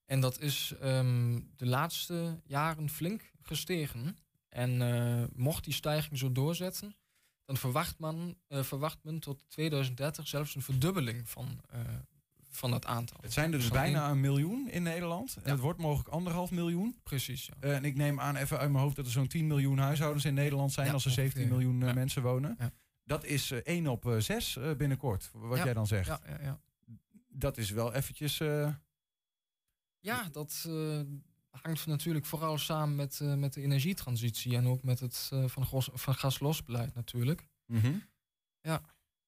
En dat is ehm, de laatste jaren flink gestegen. En eh, mocht die stijging zo doorzetten, dan verwacht, man, eh, verwacht men tot 2030 zelfs een verdubbeling van, eh, van dat aantal. Het zijn er dus bijna een miljoen in Nederland. En het wordt mogelijk anderhalf miljoen. Precies, ja. Eh, en ik neem aan even uit mijn hoofd dat er zo'n 10 miljoen huishoudens in Nederland zijn Ja, als er 17 ongeveer. miljoen eh, mensen wonen. Dat is eh 1 op 6 binnenkort, wat jij dan zegt. Ja, ja, ja. Dat is wel eventjes... Ja, dat hangt natuurlijk vooral samen met, met de energietransitie en ook met het van, gos, van gaslosbeleid natuurlijk. Mhm. Ja.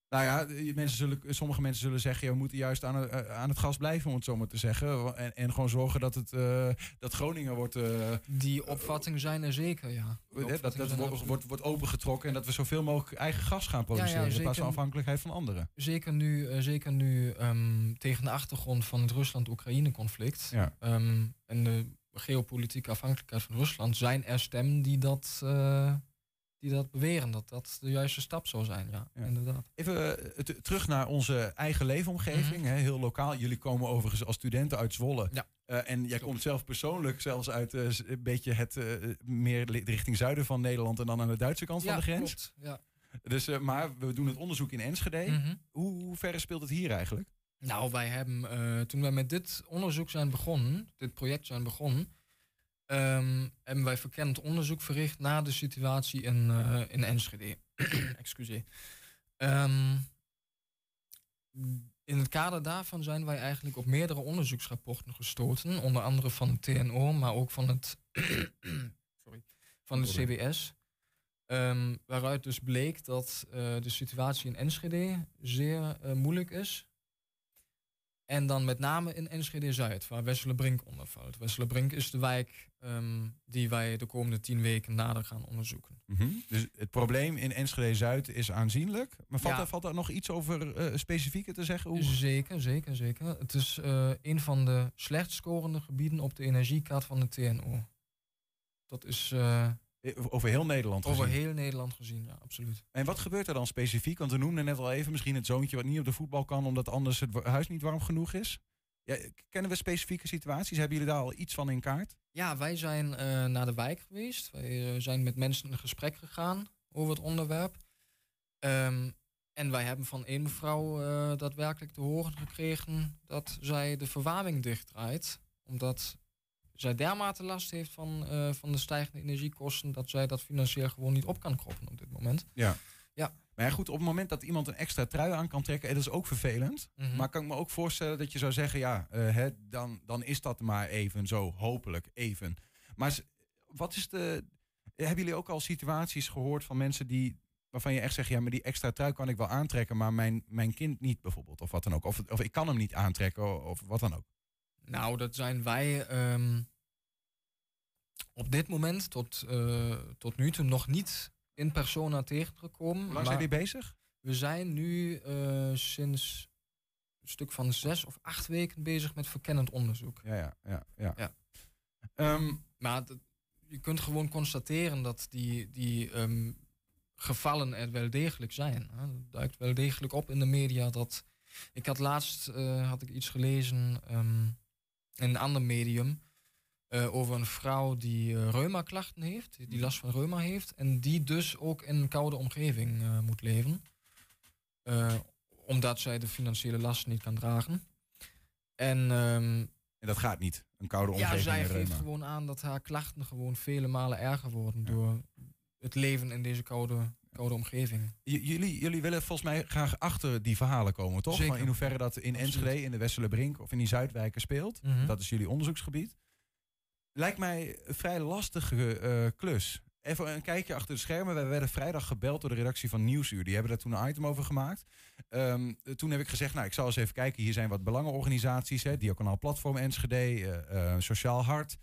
Nou ja, de- mensen zullen, sommige mensen zullen zeggen, ja, we moeten juist aan, het- eh, aan het gas blijven, om het zo maar te zeggen. En, en gewoon zorgen dat, het, eh, dat Groningen wordt... eh, Die opvattingen zijn er zeker, ja. Eh, dat dat wordt, wordt, wordt opengetrokken en dat we zoveel mogelijk eigen gas gaan produceren. in plaats van afhankelijkheid van anderen. Zeker nu, eh, zeker nu ehm, tegen de achtergrond van het Rusland-Oekraïne-conflict Ja. ehm, en de geopolitieke afhankelijkheid van Rusland, zijn er stemmen die dat, eh, die dat beweren, dat dat de juiste stap zou zijn. Ja, inderdaad. Even eh, terug naar onze eigen leefomgeving, hè, heel lokaal. Jullie komen overigens als studenten uit Zwolle. Mhm. Ja. Eh, en jij komt zelf persoonlijk zelfs uit eh, een beetje het meer richting zuiden van Nederland en dan aan de Duitse kant Ja, van de grens. klopt, ja. Dus, maar we doen het onderzoek in Enschede. Mhm. hoe, hoe ver speelt het hier eigenlijk? Nou, wij hebben toen wij met dit onderzoek zijn begonnen, dit project zijn begonnen, hebben wij verkennend onderzoek verricht naar de situatie in, eh, in Enschede. Excuseer. Ehm, in het kader daarvan zijn wij eigenlijk op meerdere onderzoeksrapporten gestoten, onder andere van het TNO, maar ook van het, sorry, van het CBS. Ehm, waaruit dus bleek dat eh, de situatie in Enschede zeer eh, moeilijk is. En dan met name in Enschede Zuid, waar Wesselenbrink onder valt. Wesselenbrink is de wijk ehm, die wij de komende tien weken nader gaan onderzoeken. Dus het probleem in Enschede Zuid is aanzienlijk. Maar valt, Ja. daar, valt daar nog iets over eh specifieker te zeggen? Hoe... Zeker, zeker, zeker. Het is eh, een van de slecht scorende gebieden op de energiekaart van de TNO. Dat is eh, Over heel Nederland over gezien. heel Nederland gezien, ja, absoluut. En wat gebeurt er dan specifiek? Want we noemden net al even misschien het zoontje wat niet op de voetbal kan omdat anders het huis niet warm genoeg is. Ja, kennen we specifieke situaties? Hebben jullie daar al iets van in kaart? Ja, wij zijn eh, naar de wijk geweest. Wij eh, zijn met mensen in gesprek gegaan over het onderwerp. Ehm, en wij hebben van één mevrouw eh, daadwerkelijk te horen gekregen dat zij de verwarming dichtdraait. Omdat zij dermate last heeft van, eh, van de stijgende energiekosten dat zij dat financieel gewoon niet op kan kroppen op dit moment. Ja. Ja. Maar ja, goed, op het moment dat iemand een extra trui aan kan trekken, en dat is ook vervelend. Mhm. Maar kan ik me ook voorstellen dat je zou zeggen, ja, eh, hè, dan, dan is dat maar even zo, hopelijk even. Maar wat is de. Hebben jullie ook al situaties gehoord van mensen die. waarvan je echt zegt, ja, maar die extra trui kan ik wel aantrekken, maar mijn, mijn kind niet bijvoorbeeld, of wat dan ook. Of, of ik kan hem niet aantrekken, of wat dan ook. Nou, dat zijn wij ehm, op dit moment tot, eh, tot nu toe nog niet in persona tegengekomen. Hoe lang zijn jullie bezig? We zijn nu eh, sinds een stuk van zes of acht weken bezig met verkennend onderzoek. Ja, ja, ja. ja. ja. Ehm, maar dat- je kunt gewoon constateren dat die, die ehm, gevallen er wel degelijk zijn. Hè. Het duikt wel degelijk op in de media dat... Ik had laatst eh, had ik iets gelezen een ander medium... eh, over een vrouw die eh reuma-klachten heeft, die- die last van reuma heeft... en die dus ook in een koude omgeving eh, moet leven. Omdat zij de financiële last niet kan dragen. En, ehm, En dat gaat niet, een koude ja, omgeving. zij en geeft gewoon aan dat haar klachten gewoon vele malen erger worden door het leven in deze koude, koude omgeving. J- jullie, jullie willen volgens mij graag achter die verhalen komen, toch? Zeker. Van in hoeverre dat in Absoluut. Enschede, in de Westerlebrink of in die Zuidwijken speelt. Mhm. Dat is jullie onderzoeksgebied. Lijkt mij een vrij lastige eh, klus. Even een kijkje achter de schermen. We werden vrijdag gebeld door de redactie van Nieuwsuur. Die hebben daar toen een item over gemaakt. Ehm, eh, toen heb ik gezegd, nou, ik zal eens even kijken. Hier zijn wat belangenorganisaties. Hè, Diaconaal Platform Enschede, eh, Sociaal Hart.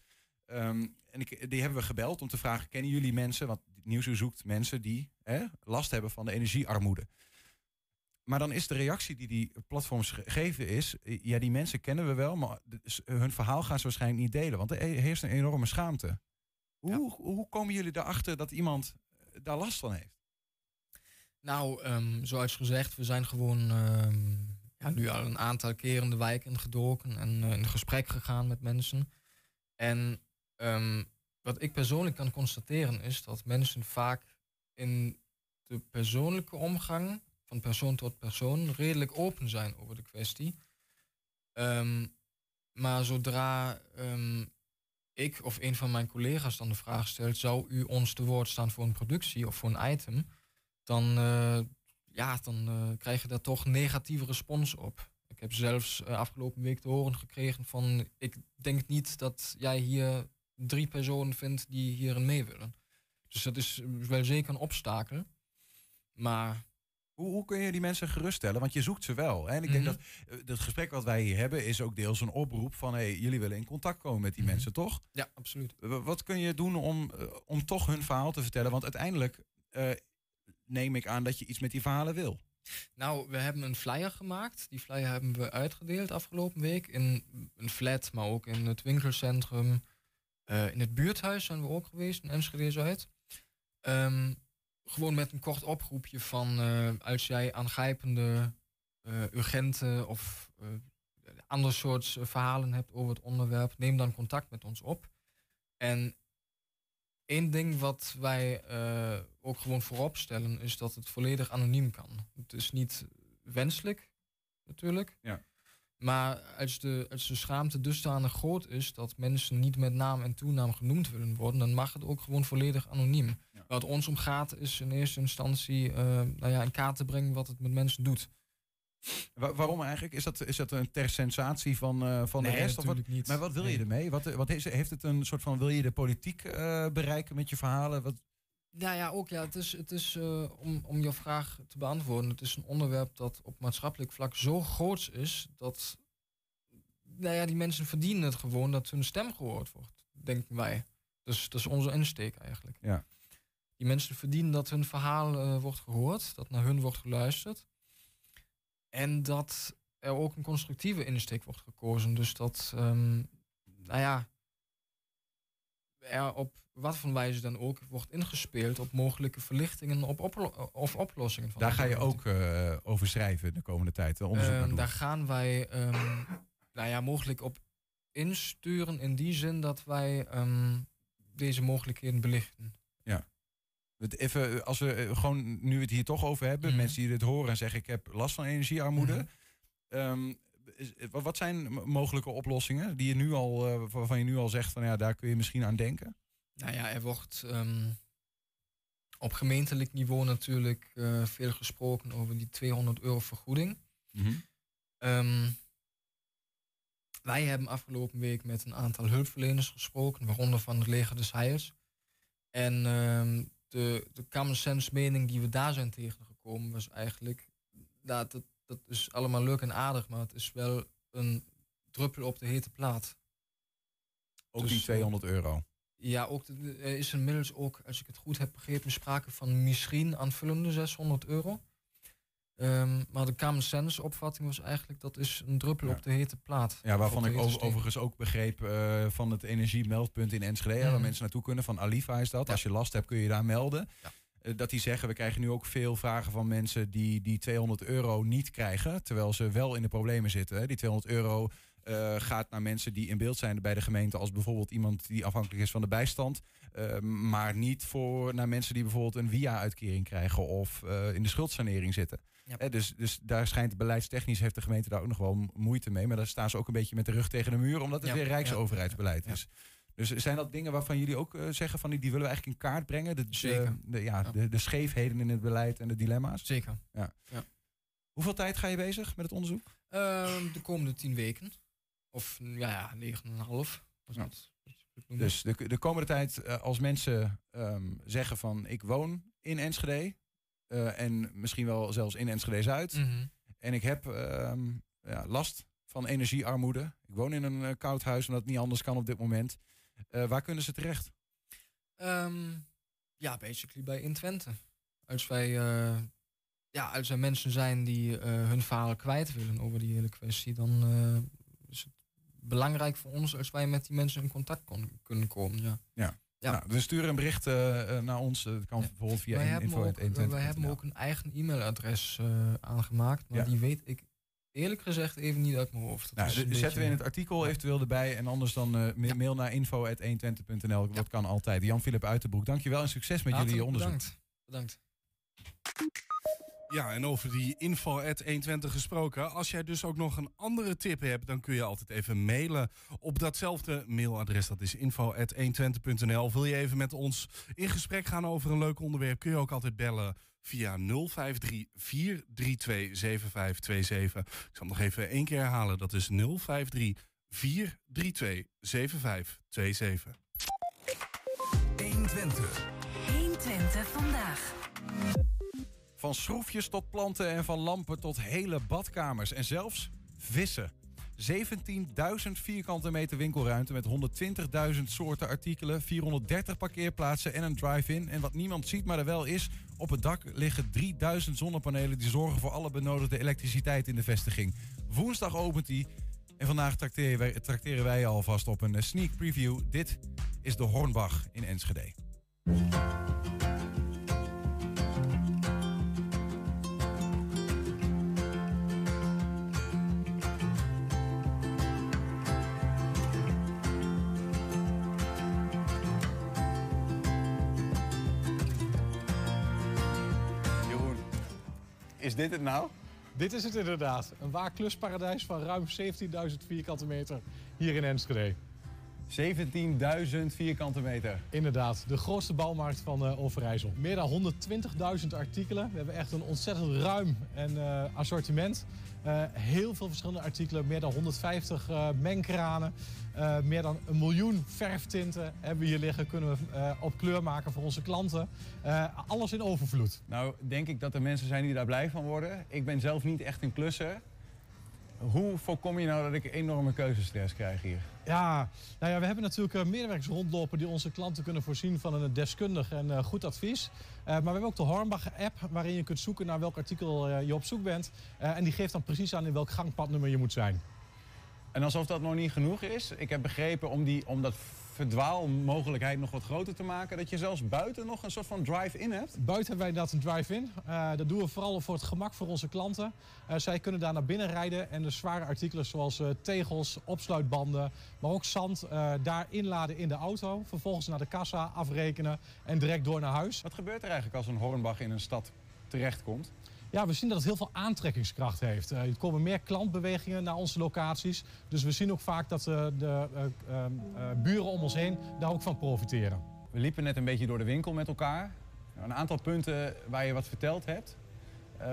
Ehm, en ik, die hebben we gebeld om te vragen, kennen jullie mensen? Want Nieuwsuur zoekt mensen die hè, last hebben van de energiearmoede. Maar dan is de reactie die die platforms ge- geven is... ja, die mensen kennen we wel, maar hun verhaal gaan ze waarschijnlijk niet delen. Want er he- heerst een enorme schaamte. Hoe, hoe komen jullie erachter dat iemand eh, daar last van heeft? Nou, ehm, zoals gezegd, we zijn gewoon ehm, ja, nu al een aantal keren in de wijk ingedoken en eh, in gesprek gegaan met mensen. En ehm, wat ik persoonlijk kan constateren is dat mensen vaak in de persoonlijke omgang, van persoon tot persoon, redelijk open zijn over de kwestie. Ehm, maar zodra ehm, ik of een van mijn collega's dan de vraag stelt: zou u ons te woord staan voor een productie of voor een item? Dan, eh, ja, dan eh, krijg je daar toch negatieve respons op. Ik heb zelfs eh, afgelopen week te horen gekregen van... ik denk niet dat jij hier drie personen vindt die hierin mee willen. Dus dat is wel zeker een obstakel. Maar Hoe, hoe kun je die mensen geruststellen? Want je zoekt ze wel. Hè? En ik denk Mhm. dat eh, het gesprek wat wij hier hebben... is ook deels een oproep van... Hey, jullie willen in contact komen met die Mhm. mensen, toch? Ja, absoluut. Wat kun je doen om, eh, om toch hun verhaal te vertellen? Want uiteindelijk eh, neem ik aan dat je iets met die verhalen wil. Nou, we hebben een flyer gemaakt. Die flyer hebben we uitgedeeld afgelopen week. In een flat, maar ook in het winkelcentrum. Eh, in het buurthuis zijn we ook geweest, in Enschede Zuid. Ehm, gewoon met een kort oproepje van... eh, als jij aangrijpende, eh, urgente of ander soort verhalen hebt over het onderwerp... neem dan contact met ons op. En Eén ding wat wij ook gewoon voorop stellen is dat het volledig anoniem kan. Het is niet wenselijk, natuurlijk. Ja. Maar als de, als de schaamte dusdanig groot is dat mensen niet met naam en toenaam genoemd willen worden, dan mag het ook gewoon volledig anoniem. Wat ons om gaat is in eerste instantie eh, nou ja, in kaart te brengen wat het met mensen doet. Wa- waarom eigenlijk? Is dat, is dat een ter sensatie van, eh, van Nee, de rest? Of wat, niet. Maar wat wil je ermee? Wat, wat is, heeft het een soort van, wil je de politiek eh, bereiken met je verhalen? Wat, Nou ja, ook ja, het is, het is eh, om, om jouw vraag te beantwoorden. Het is een onderwerp dat op maatschappelijk vlak zo groot is dat nou ja, die mensen verdienen het gewoon dat hun stem gehoord wordt, denken wij. Dus dat is onze insteek eigenlijk. Ja. Die mensen verdienen dat hun verhaal eh, wordt gehoord, dat naar hun wordt geluisterd. En dat er ook een constructieve insteek wordt gekozen. Dus dat, ehm, nou ja, er op wat voor wijze dan ook wordt ingespeeld op mogelijke verlichtingen op oplo- of oplossingen. Van daar ga je ook eh, over schrijven de komende tijd, doen. daar gaan wij ehm, nou ja, mogelijk op insturen in die zin dat wij ehm, deze mogelijkheden belichten. Ja. Even, als we eh, gewoon, nu het hier toch over hebben, Mhm. mensen die dit horen en zeggen: Ik heb last van energiearmoede. Wa- wat zijn mogelijke oplossingen die je nu al, eh, waarvan je nu al zegt: van ja, daar kun je misschien aan denken? Nou ja, er wordt ehm, op gemeentelijk niveau natuurlijk eh, veel gesproken over die 200 euro vergoeding. Mhm. Ehm, wij hebben afgelopen week met een aantal hulpverleners gesproken, waaronder van het leger des Heils. En ehm, de, de common sense mening die we daar zijn tegengekomen was eigenlijk, dat, dat, dat is allemaal leuk en aardig, maar het is wel een druppel op de hete plaat. Ook Dus, die 200 euro. Ja, ook de- er is inmiddels ook, als ik het goed heb begrepen, sprake van misschien aanvullende 600 euro. Ehm, maar de common sense opvatting was eigenlijk dat is een druppel op de hete plaat. Ja, waarvan ik over- overigens ook begreep eh, van het energiemeldpunt in Enschede, waar Mhm. mensen naartoe kunnen, van Alifa is dat. Als je last hebt kun je daar melden. Eh, dat die zeggen, we krijgen nu ook veel vragen van mensen die die 200 euro niet krijgen, terwijl ze wel in de problemen zitten. hè. Die 200 euro eh, gaat naar mensen die in beeld zijn bij de gemeente, als bijvoorbeeld iemand die afhankelijk is van de bijstand, eh, maar niet voor naar mensen die bijvoorbeeld een via-uitkering krijgen of eh, in de schuldsanering zitten. Eh, dus, dus daar schijnt beleidstechnisch heeft de gemeente daar ook nog wel moeite mee. Maar daar staan ze ook een beetje met de rug tegen de muur, omdat het Ja, weer ja, rijksoverheidsbeleid is. Dus zijn dat dingen waarvan jullie ook eh, zeggen van die, die willen we eigenlijk in kaart brengen? De, Zeker. De, ja, Ja. De, de scheefheden in het beleid en de dilemma's? Zeker. Ja. Ja. Hoeveel tijd ga je bezig met het onderzoek? Ehm, de komende tien weken. Of ja, negen en een half. Dus de, de komende tijd, eh, als mensen ehm, zeggen van ik woon in Enschede eh, en misschien wel zelfs in Enschede Zuid Mhm. en ik heb ehm, ja, last van energiearmoede. Ik woon in een koud huis omdat het niet anders kan op dit moment. Eh, waar kunnen ze terecht? Ehm, ja, basically bij in Twente. Als wij, eh, ja, als er mensen zijn die eh, hun verhaal kwijt willen over die hele kwestie, dan is het belangrijk voor ons als wij met die mensen in contact kon- kunnen komen. Ja. Ja. Ja. Nou, dus stuur een bericht naar ons. Dat kan bijvoorbeeld via wij, in- hebben info ook, at 120.nl. wij hebben ook een eigen e-mailadres aangemaakt, maar Ja. die weet ik eerlijk gezegd even niet uit mijn hoofd. Dat Nou, een zetten we in het artikel eventueel erbij. En anders dan eh, ma- mail naar info.120.nl. Dat kan altijd. Jan-Philip Uiterbroek, dankjewel en succes met jullie onderzoek. Bedankt. Bedankt. Ja, en over die info 120 gesproken. Als jij dus ook nog een andere tip hebt, dan kun je altijd even mailen op datzelfde mailadres. Dat is info 120.nl. Wil je even met ons in gesprek gaan over een leuk onderwerp, kun je ook altijd bellen via 053 432 7527. Ik zal het nog even één keer herhalen. Dat is 053 432 7527. 120. 120 vandaag. Van schroefjes tot planten en van lampen tot hele badkamers. En zelfs vissen. 17.000 vierkante meter winkelruimte met 120.000 soorten artikelen, 430 parkeerplaatsen en een drive-in. En wat niemand ziet, maar er wel is, op het dak liggen 3000 zonnepanelen die zorgen voor alle benodigde elektriciteit in de vestiging. Woensdag opent die en vandaag trakteren wij, trakteren wij alvast op een eh, sneak preview. Dit is de Hornbach in Enschede. Is dit het nou? Dit is het inderdaad. Een waar klusparadijs van ruim 17.000 vierkante meter hier in Enschede. 17.000 vierkante meter. Inderdaad, de grootste bouwmarkt van eh, Overijssel. Meer dan 120.000 artikelen. We hebben echt een ontzettend ruim en, eh, assortiment. Eh, heel veel verschillende artikelen, meer dan 150 eh, mengkranen. Eh, meer dan een miljoen verftinten hebben we hier liggen. Kunnen we op kleur maken voor onze klanten. Alles in overvloed. Nou, denk ik dat er mensen zijn die daar blij van worden. Ik ben zelf niet echt een klusser. Hoe voorkom je nou dat ik enorme keuzestress krijg hier? Ja, nou ja, we hebben natuurlijk medewerkers rondlopen die onze klanten kunnen voorzien van een deskundig en goed advies. Eh, maar we hebben ook de Hornbach-app waarin je kunt zoeken naar welk artikel eh, je op zoek bent. Eh, en die geeft dan precies aan in welk gangpadnummer je moet zijn. En alsof dat nog niet genoeg is, ik heb begrepen om, die, om dat verdwaalmogelijkheid nog wat groter te maken, dat je zelfs buiten nog een soort van drive-in hebt. Buiten hebben wij inderdaad een drive-in. Eh, dat doen we vooral voor het gemak voor onze klanten. Eh, zij kunnen daar naar binnen rijden en de zware artikelen zoals eh, tegels, opsluitbanden, maar ook zand daar inladen in de auto. Vervolgens naar de kassa afrekenen en direct door naar huis. Wat gebeurt er eigenlijk als een Hornbach in een stad terechtkomt? Ja, we zien dat het heel veel aantrekkingskracht heeft. Eh, er komen meer klantbewegingen naar onze locaties. Dus we zien ook vaak dat eh, de eh, eh, eh, buren om ons heen daar ook van profiteren. We liepen net een beetje door de winkel met elkaar. Een aantal punten waar je wat verteld hebt.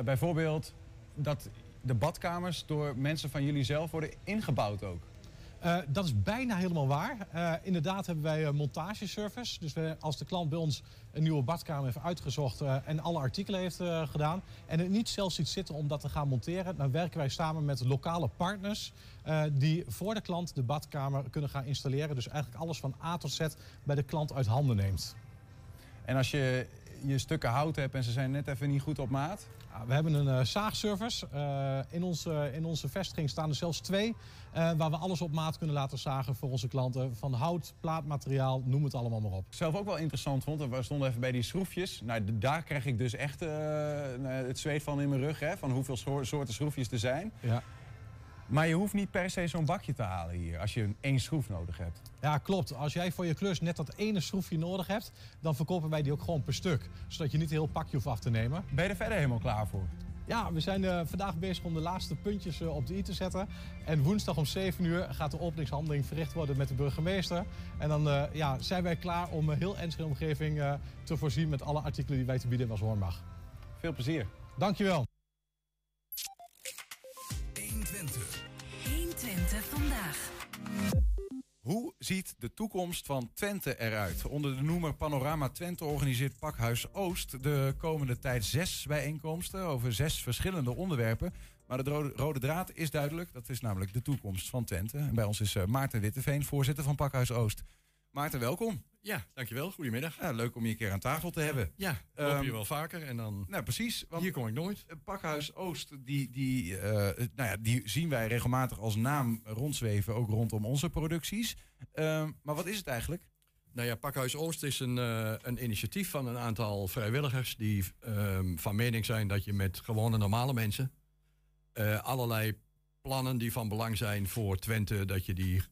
Bijvoorbeeld dat de badkamers door mensen van jullie zelf worden ingebouwd ook. Uh, dat is bijna helemaal waar. Uh, inderdaad hebben wij een montageservice. Dus we, als de klant bij ons een nieuwe badkamer heeft uitgezocht en alle artikelen heeft gedaan en het niet zelf ziet zitten om dat te gaan monteren, dan werken wij samen met lokale partners die voor de klant de badkamer kunnen gaan installeren. Dus eigenlijk alles van A tot Z bij de klant uit handen neemt. En als je je stukken hout hebt en ze zijn net even niet goed op maat? We hebben een uh, zaagservice. Uh, in, onze, in onze vestiging staan er zelfs twee. Uh, waar we alles op maat kunnen laten zagen voor onze klanten. Van hout, plaatmateriaal, noem het allemaal maar op. Zelf ook wel interessant vond, we stonden even bij die schroefjes. Nou, daar krijg ik dus echt het zweet van in mijn rug. Hè, van hoeveel soorten schroefjes er zijn. Ja. Maar je hoeft niet per se zo'n bakje te halen hier als je één schroef nodig hebt. Ja, klopt. Als jij voor je klus net dat ene schroefje nodig hebt, dan verkopen wij die ook gewoon per stuk. Zodat je niet heel pakje hoeft af te nemen. Ben je er verder helemaal klaar voor? Ja, we zijn uh, vandaag bezig om de laatste puntjes uh, op de i te zetten. En woensdag om 7 uur gaat de openingshandeling verricht worden met de burgemeester. En dan uh, ja, zijn wij klaar om heel Enschede omgeving te voorzien met alle artikelen die wij te bieden hebben als Hoornbach. Veel plezier. Dankjewel. 120. 120 vandaag. Hoe ziet de toekomst van Twente eruit? Onder de noemer Panorama Twente organiseert Pakhuis Oost de komende tijd zes bijeenkomsten over zes verschillende onderwerpen. Maar de rode, draad is duidelijk, dat is namelijk de toekomst van Twente. En bij ons is uh, Maarten Witteveen, voorzitter van Pakhuis Oost. Maarten, welkom. Ja, dankjewel. Goedemiddag. Ja, leuk om je een keer aan tafel te hebben. Ja, loop um, je wel vaker en dan... Nou, precies. hier kom ik nooit. Pakhuis Oost, die, die, uh, nou ja, die zien wij regelmatig als naam rondzweven, ook rondom onze producties. Uh, maar wat is het eigenlijk? Nou ja, Pakhuis Oost is een, uh, een initiatief van een aantal vrijwilligers... die ehm, van mening zijn dat je met gewone normale mensen... eh, allerlei plannen die van belang zijn voor Twente... dat je die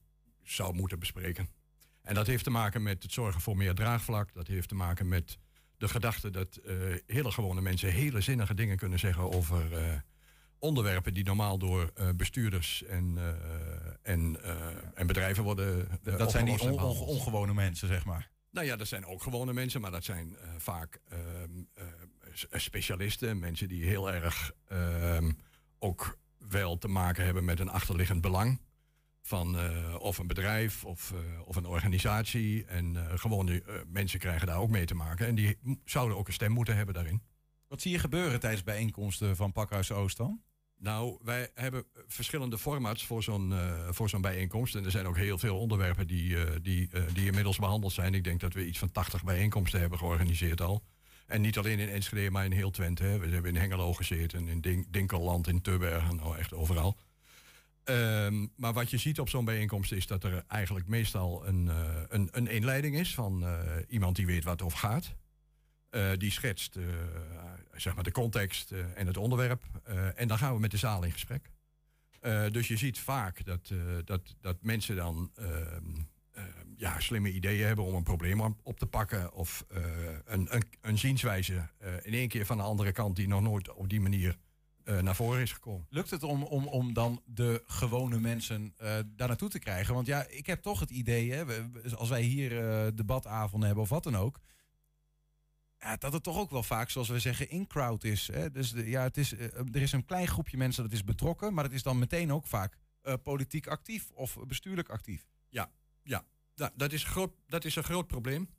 zou moeten bespreken. En dat heeft te maken met het zorgen voor meer draagvlak. Dat heeft te maken met de gedachte dat uh, hele gewone mensen hele zinnige dingen kunnen zeggen over uh, onderwerpen die normaal door uh, bestuurders en, en, en bedrijven worden. dat zijn die on on ongewone mensen, zeg maar. Nou ja, dat zijn ook gewone mensen, maar dat zijn vaak ehm, specialisten. Mensen die heel erg ehm, ook wel te maken hebben met een achterliggend belang van uh, of een bedrijf of, uh, of een organisatie. En uh, gewone mensen krijgen daar ook mee te maken. En die zouden ook een stem moeten hebben daarin. Wat zie je gebeuren tijdens bijeenkomsten van Pakhuis Oost dan? Nou, wij hebben verschillende formats voor zo'n voor zo'n bijeenkomst. En er zijn ook heel veel onderwerpen die, die, die inmiddels behandeld zijn. Ik denk dat we iets van 80 bijeenkomsten hebben georganiseerd al. En niet alleen in Enschede, maar in heel Twente. Hè. We hebben in Hengelo gezeten, in Dink Dinkelland, in Tubbergen, nou echt overal. Um, maar wat je ziet op zo'n bijeenkomst is dat er eigenlijk meestal een, uh, een, een inleiding is van uh, iemand die weet wat het over gaat. Uh, die schetst zeg maar de context en het onderwerp. en dan gaan we met de zaal in gesprek. dus je ziet vaak dat, dat, dat mensen dan ehm, ja, slimme ideeën hebben om een probleem op, te pakken. Of een, een, een zienswijze in één keer van de andere kant die nog nooit op die manier naar voren is gekomen. Lukt het om, om, om dan de gewone mensen uh, daar naartoe te krijgen? Want ja, ik heb toch het idee, hè, als wij hier uh, debatavonden hebben of wat dan ook. Ja, dat het toch ook wel vaak, zoals we zeggen, in-crowd is. Hè? Dus de, ja, het is, er is een klein groepje mensen dat is betrokken, maar het is dan meteen ook vaak politiek actief of bestuurlijk actief. Ja, ja. Da dat, is groot, dat is een groot probleem.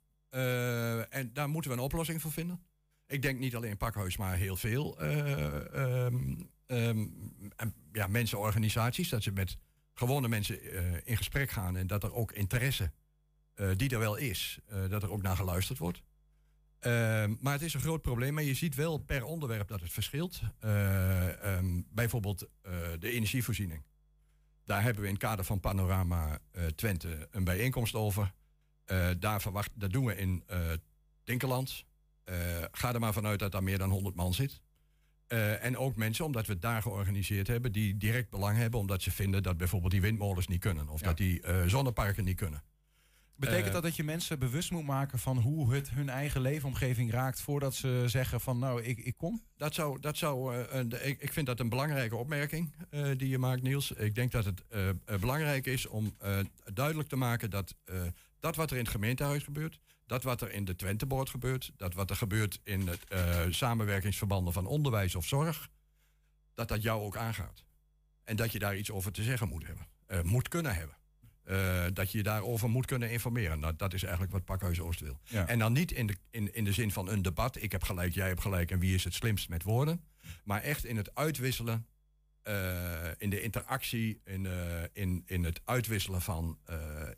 en daar moeten we een oplossing voor vinden. Ik denk niet alleen Pakhuis, maar heel veel uh, ja, mensen, organisaties. Dat ze met gewone mensen uh, in gesprek gaan en dat er ook interesse, uh, die er wel is, dat er ook naar geluisterd wordt. Ehm, maar het is een groot probleem. Maar je ziet wel per onderwerp dat het verschilt. Bijvoorbeeld de energievoorziening. Daar hebben we in het kader van Panorama Twente een bijeenkomst over. daar, verwacht, dat doen we in Dinkeland. Uh, ga er maar vanuit dat daar meer dan 100 man zit. Uh, en ook mensen, omdat we het daar georganiseerd hebben, die direct belang hebben, omdat ze vinden dat bijvoorbeeld die windmolens niet kunnen. Of ja. dat die uh, zonneparken niet kunnen. Betekent dat dat je mensen bewust moet maken van hoe het hun eigen leefomgeving raakt voordat ze zeggen van nou, ik, ik kom? Dat zou, dat zou een, ik, ik vind dat een belangrijke opmerking die je maakt, Niels. Ik denk dat het belangrijk is om duidelijk te maken dat Dat wat er in het gemeentehuis gebeurt, dat wat er in de Twenteboord gebeurt, dat wat er gebeurt in het eh, samenwerkingsverbanden van onderwijs of zorg, dat dat jou ook aangaat. En dat je daar iets over te zeggen moet hebben, eh, moet kunnen hebben. Eh, dat je je daarover moet kunnen informeren. Nou, dat is eigenlijk wat Pakhuis Oost wil. Ja. En dan niet in de, in, in de zin van een debat. Ik heb gelijk, jij hebt gelijk en wie is het slimst met woorden. Maar echt in het uitwisselen, in de interactie, in, in, in het uitwisselen van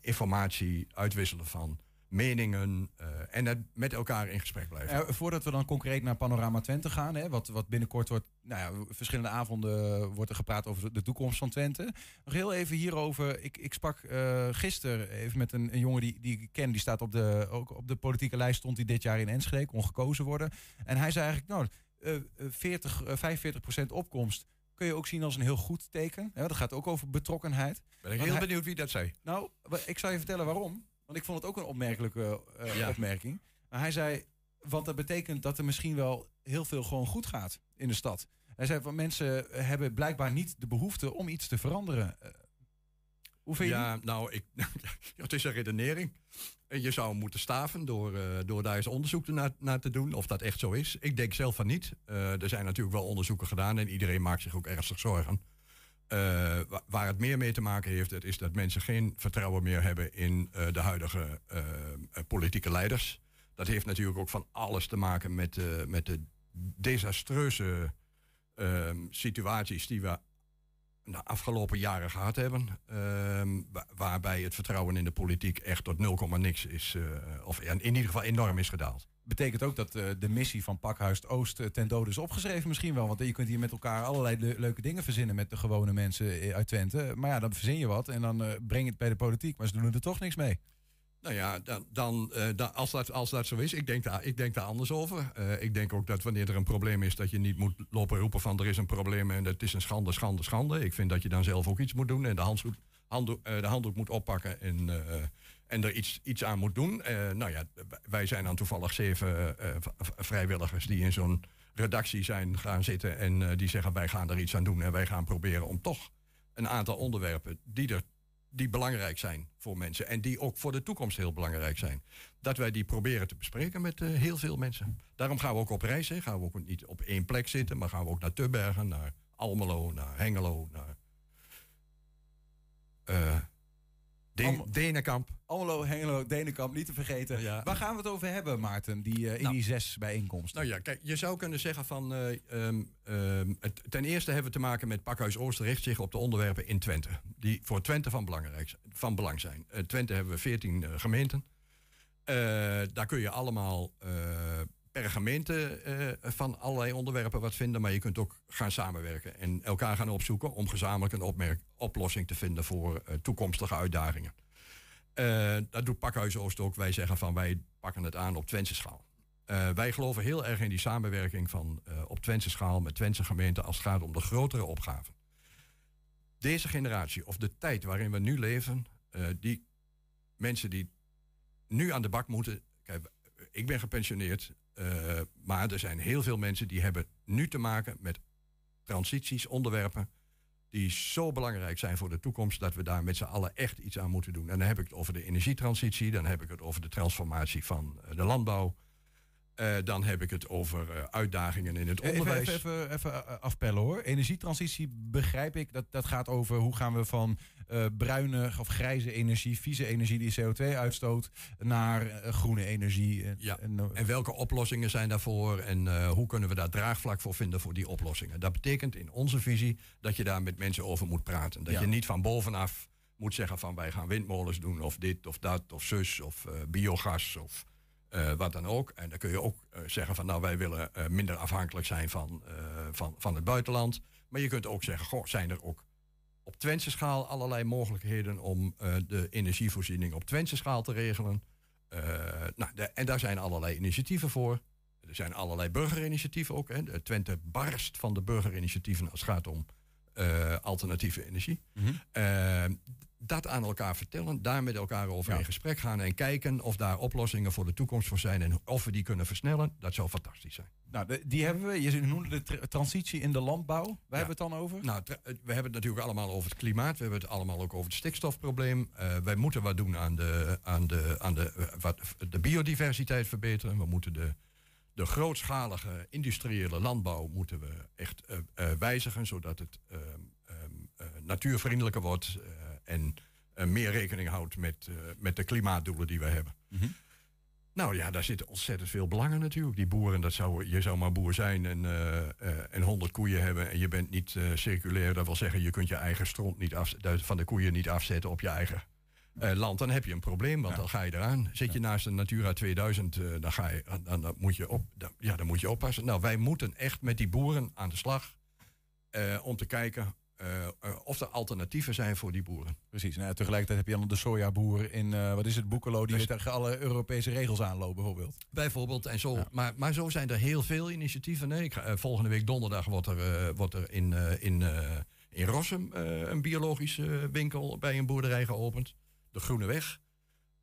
informatie, uitwisselen van meningen eh, en het met elkaar in gesprek blijven. Eh, voordat we dan concreet naar Panorama Twente gaan, hè, wat, wat binnenkort wordt, nou ja, verschillende avonden wordt er gepraat over de toekomst van Twente. Nog heel even hierover. Ik, ik sprak eh gisteren even met een, een jongen die, die ik ken, die staat op de, ook op de politieke lijst, stond hij dit jaar in Enschede, kon gekozen worden. En hij zei eigenlijk, nou, eh, eh, 40, eh, 45 procent opkomst kun je ook zien als een heel goed teken. Dat gaat ook over betrokkenheid. Ben ik heel hij- benieuwd wie dat zei. nou, ik zal je vertellen waarom. Want ik vond het ook een opmerkelijke eh, Ja. opmerking. Maar hij zei, want dat betekent dat er misschien wel heel veel gewoon goed gaat in de stad. Hij zei, van mensen hebben blijkbaar niet de behoefte om iets te veranderen. Eh, hoe vind je ja, die? nou, ik, het is een redenering. En je zou moeten staven door, eh, door daar eens onderzoek naar, naar te doen. Of dat echt zo is. Ik denk zelf van niet. Er zijn natuurlijk wel onderzoeken gedaan. En iedereen maakt zich ook ernstig zorgen. Eh, wa- waar het meer mee te maken heeft, het is dat mensen geen vertrouwen meer hebben in eh, de huidige eh, politieke leiders. Dat heeft natuurlijk ook van alles te maken met, met de desastreuze ehm, situaties die we de afgelopen jaren gehad hebben. ehm, wa- waarbij het vertrouwen in de politiek echt tot 0, niks is. of in ieder geval enorm is gedaald. Betekent ook dat eh, de missie van Pakhuis Oost eh, ten dode is opgeschreven misschien wel. Want je kunt hier met elkaar allerlei le- leuke dingen verzinnen met de gewone mensen eh, uit Twente. Maar ja, dan verzin je wat en dan breng je het bij de politiek. Maar ze doen er toch niks mee. Nou ja, dan, dan, als, dat, als dat zo is, ik denk daar, ik denk daar anders over. Ik denk ook dat wanneer er een probleem is, dat je niet moet lopen roepen van er is een probleem en het is een schande, schande, schande. Ik vind dat je dan zelf ook iets moet doen en de handdoek, de handdoek moet oppakken en, en er iets, iets aan moet doen. Eh, nou ja, wij zijn dan toevallig zeven eh, vrijwilligers die in zo'n redactie zijn gaan zitten en eh, die zeggen wij gaan er iets aan doen en wij gaan proberen om toch een aantal onderwerpen die er die belangrijk zijn voor mensen en die ook voor de toekomst heel belangrijk zijn. Dat wij die proberen te bespreken met heel veel mensen. Daarom gaan we ook op reis. Hè. Gaan we ook niet op één plek zitten, maar gaan we ook naar Tubbergen, naar Almelo, naar Hengelo, naar Den- Denenkamp. Almelo, Hengelo, Denenkamp, niet te vergeten. Ja. Waar gaan we het over hebben, Maarten, die, eh, in Nou. die zes bijeenkomsten? Nou ja, kijk, je zou kunnen zeggen van... eh, ehm, ehm, het, ten eerste hebben we te maken met Pakhuis Oost richt zich op de onderwerpen in Twente. Die voor Twente van, belangrijk, van belang zijn. Eh, Twente hebben we 14 eh, gemeenten. Eh, daar kun je allemaal per gemeente eh, van allerlei onderwerpen wat vinden. Maar je kunt ook gaan samenwerken en elkaar gaan opzoeken... om gezamenlijk een opmerk- oplossing te vinden voor eh, toekomstige uitdagingen. Eh, dat doet Pakhuis Oost ook. Wij zeggen van wij pakken het aan op Twentse schaal. Wij geloven heel erg in die samenwerking van op Twentse schaal met Twentse gemeenten als het gaat om de grotere opgaven. Deze generatie, of de tijd waarin we nu leven, die mensen die nu aan de bak moeten. Kijk, ik ben gepensioneerd, eh, maar er zijn heel veel mensen die hebben nu te maken met transities, onderwerpen die zo belangrijk zijn voor de toekomst dat we daar met z'n allen echt iets aan moeten doen. En dan heb ik het over de energietransitie, dan heb ik het over de transformatie van eh, de landbouw. Eh, dan heb ik het over eh, uitdagingen in het Even, onderwijs. even, even, even eh, afpellen hoor. Energietransitie begrijp ik. Dat, dat gaat over hoe gaan we van eh, bruine of grijze energie, vieze energie die CO2 uitstoot, naar eh, groene energie. En, Ja. en, eh, En welke oplossingen zijn daarvoor en eh, hoe kunnen we daar draagvlak voor vinden voor die oplossingen? Dat betekent in onze visie dat je daar met mensen over moet praten. Dat Ja. je niet van bovenaf moet zeggen van wij gaan windmolens doen of dit of dat of zus of eh, biogas of eh, wat dan ook. En dan kun je ook eh, zeggen van nou wij willen eh, minder afhankelijk zijn van, van, van het buitenland. Maar je kunt ook zeggen, goh, zijn er ook op Twentse schaal allerlei mogelijkheden om de energievoorziening op Twentse schaal te regelen. Nou, de- en daar zijn allerlei initiatieven voor. Er zijn allerlei burgerinitiatieven ook. Hè. De Twente barst van de burgerinitiatieven als het gaat om alternatieve energie. Eh, dat aan elkaar vertellen, daar met elkaar over in gesprek gaan en kijken of daar oplossingen voor de toekomst voor zijn en of we die kunnen versnellen, dat zou fantastisch zijn. Nou, de- die hebben we. Je noemde de tra- transitie in de landbouw. Waar hebben we het dan over? Nou, eh, we hebben het natuurlijk allemaal over het klimaat. We hebben het allemaal ook over het stikstofprobleem. Eh, wij moeten wat doen aan de, aan de, aan de, eh, wat, de biodiversiteit verbeteren. We moeten de, de grootschalige industriële landbouw moeten we echt wijzigen, zodat het ehm, ehm, eh, natuurvriendelijker wordt en eh, meer rekening houdt met, eh, met de klimaatdoelen die we hebben. Nou ja, daar zitten ontzettend veel belangen natuurlijk. Die boeren, dat zou, je zou maar boer zijn en, eh, en 100 koeien hebben en je bent niet circulair. Dat wil zeggen, je kunt je eigen stront niet af, van de koeien niet afzetten op je eigen land. Dan heb je een probleem, want dan ga je eraan. Zit je naast een Natura 2000, eh, dan, ga je, dan, dan, moet je op, dan, ja, dan moet je oppassen. Nou, wij moeten echt met die boeren aan de slag om te kijken eh, eh, of er alternatieven zijn voor die boeren. Precies. Nou, tegelijkertijd heb je dan de sojaboer in, eh, wat is het, Boekelo, die Dus- tegen alle Europese regels aanloopt, bijvoorbeeld. Bijvoorbeeld, en zo. Maar, maar zo zijn er heel veel initiatieven. Nee, ik ga, volgende week donderdag wordt er, wordt er in, in, in Rossum een biologische winkel bij een boerderij geopend. De Groene Weg.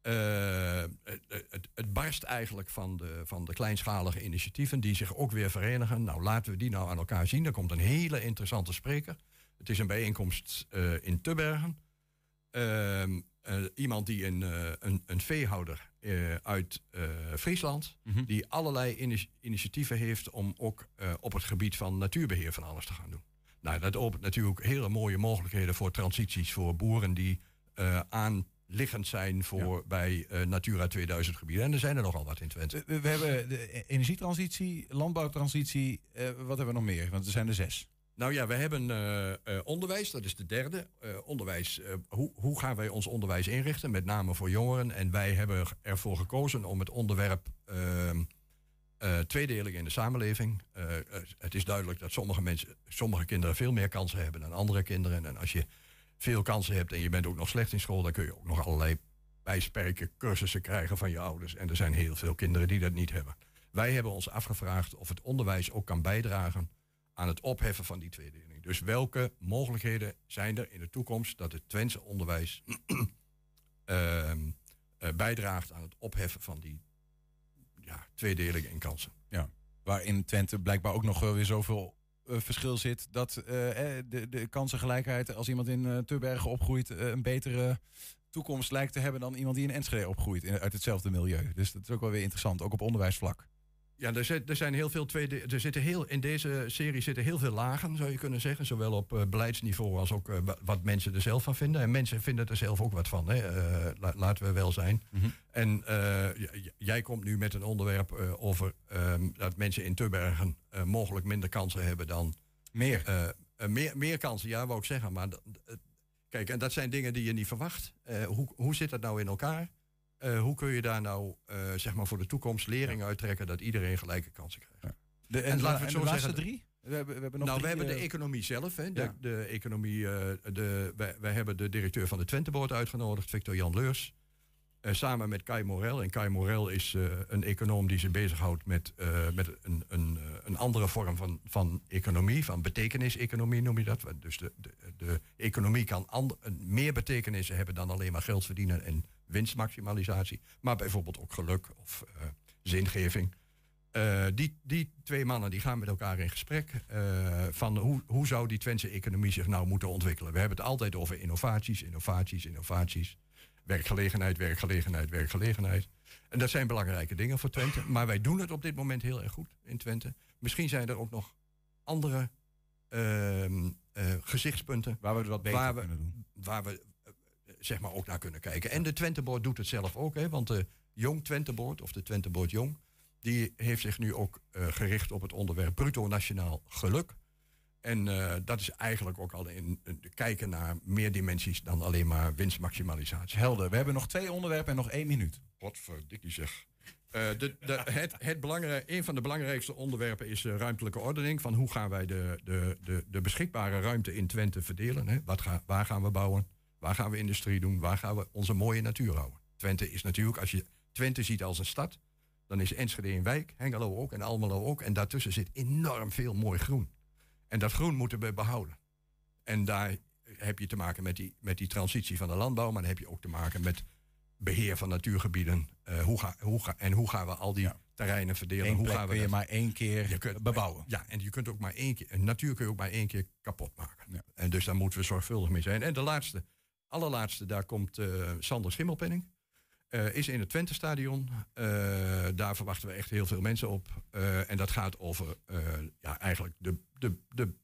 Het, het, het barst eigenlijk van de, van de kleinschalige initiatieven die zich ook weer verenigen. Nou, laten we die nou aan elkaar zien. Er komt een hele interessante spreker. Het is een bijeenkomst eh, in Tubbergen. Ehm, eh, iemand die een, eh, een, een veehouder eh, uit Friesland, die allerlei ini- initiatieven heeft om ook op het gebied van natuurbeheer van alles te gaan doen. Nou, dat opent natuurlijk hele mooie mogelijkheden voor transities voor boeren die aanliggend zijn voor bij eh, Natura 2000 gebieden. En er zijn er nogal wat in Twente. We, we hebben de energietransitie, landbouwtransitie, wat hebben we nog meer? Want er zijn er zes. Nou ja, we hebben eh, eh, onderwijs, dat is de derde. Eh, onderwijs, hoe, hoe gaan wij ons onderwijs inrichten, met name voor jongeren? En wij hebben ervoor gekozen om het onderwerp ehm, eh, tweedeling in de samenleving. Het is duidelijk dat sommige mensen, sommige kinderen veel meer kansen hebben dan andere kinderen. En als je veel kansen hebt en je bent ook nog slecht in school, dan kun je ook nog allerlei bijsperken, cursussen krijgen van je ouders. En er zijn heel veel kinderen die dat niet hebben. Wij hebben ons afgevraagd of het onderwijs ook kan bijdragen aan het opheffen van die tweedeling. Dus welke mogelijkheden zijn er in de toekomst dat het Twentse onderwijs ehm, eh, bijdraagt aan het opheffen van die ja, tweedeling in kansen? Ja, waar in Twente blijkbaar ook nog weer zoveel eh, verschil zit. Dat eh, de, de kansengelijkheid, als iemand in Tubbergen opgroeit, een betere toekomst lijkt te hebben dan iemand die in Enschede opgroeit in, uit hetzelfde milieu. Dus dat is ook wel weer interessant, ook op onderwijsvlak. Ja, er, zit, er zijn heel veel tweede. Er zitten heel, in deze serie zitten heel veel lagen, zou je kunnen zeggen. Zowel op eh, beleidsniveau als ook eh, wa- wat mensen er zelf van vinden. En mensen vinden er zelf ook wat van, hè. Eh, la- laten we wel zijn. En j- j- jij komt nu met een onderwerp over ehm, dat mensen in Tubbergen mogelijk minder kansen hebben dan. Meer. Meer, meer kansen, ja, wou ik zeggen. Maar kijk, en dat zijn dingen die je niet verwacht. Hoe, hoe zit dat nou in elkaar? Eh, hoe kun je daar nou eh, zeg maar voor de toekomst lering uittrekken dat iedereen gelijke kansen krijgt? De, en, laten we het de zo laatste zeggen. drie? We hebben, we hebben nog nou, we drie, hebben de eh, economie zelf. Hè. De, ja. de economie, eh, de, wij, wij hebben de directeur van de Twenteboord uitgenodigd, Victor Jan Leurs. Eh, samen met Kai Morel. En Kai Morel is eh, een econoom die zich bezighoudt met, eh, met een, een, een andere vorm van, van economie, van betekenis-economie noem je dat. Dus de, de, de economie kan ander- meer betekenissen hebben dan alleen maar geld verdienen en winstmaximalisatie. Maar bijvoorbeeld ook geluk of zingeving. Die, die twee mannen die gaan met elkaar in gesprek eh, van hoe, hoe zou die Twentse economie zich nou moeten ontwikkelen. We hebben het altijd over innovaties, innovaties, innovaties. Werkgelegenheid, werkgelegenheid, werkgelegenheid. En dat zijn belangrijke dingen voor Twente. Maar wij doen het op dit moment heel erg goed in Twente. Misschien zijn er ook nog andere ehm, eh, gezichtspunten. Waar we het wat beter waar we, kunnen doen. Waar we eh, zeg maar ook naar kunnen kijken. En de Twenteboord doet het zelf ook. Hè, want de Jong Twenteboord, of de Twenteboord Jong... die heeft zich nu ook eh, gericht op het onderwerp bruto nationaal geluk. En eh, dat is eigenlijk ook al in, kijken naar meer dimensies dan alleen maar winstmaximalisatie. Helder. We hebben nog twee onderwerpen en nog één minuut. Wat verdikkie zeg. Eh, de, de, het, het belangrij- een van de belangrijkste onderwerpen is eh, ruimtelijke ordening. Van hoe gaan wij de, de, de, de beschikbare ruimte in Twente verdelen? Hè? Wat ga, waar gaan we bouwen? Waar gaan we industrie doen? Waar gaan we onze mooie natuur houden? Twente is natuurlijk, als je Twente ziet als een stad, dan is Enschede een wijk, Hengelo ook en Almelo ook. En daartussen zit enorm veel mooi groen. En dat groen moeten we behouden. En daar heb je te maken met die, met die transitie van de landbouw, maar dan heb je ook te maken met beheer van natuurgebieden. Eh, hoe ga, hoe ga, en hoe gaan we al die terreinen verdelen? Eén hoe gaan we kun je dat- maar één keer je kunt, bebouwen. Ja, en je kunt ook maar één keer, natuur kun je ook maar één keer kapot maken. En dus daar moeten we zorgvuldig mee zijn. En de laatste, allerlaatste, daar komt eh, Sander Schimmelpenning. Eh, is in het Twente-stadion. Eh, daar verwachten we echt heel veel mensen op. Eh, en dat gaat over ja, eigenlijk de, de, de,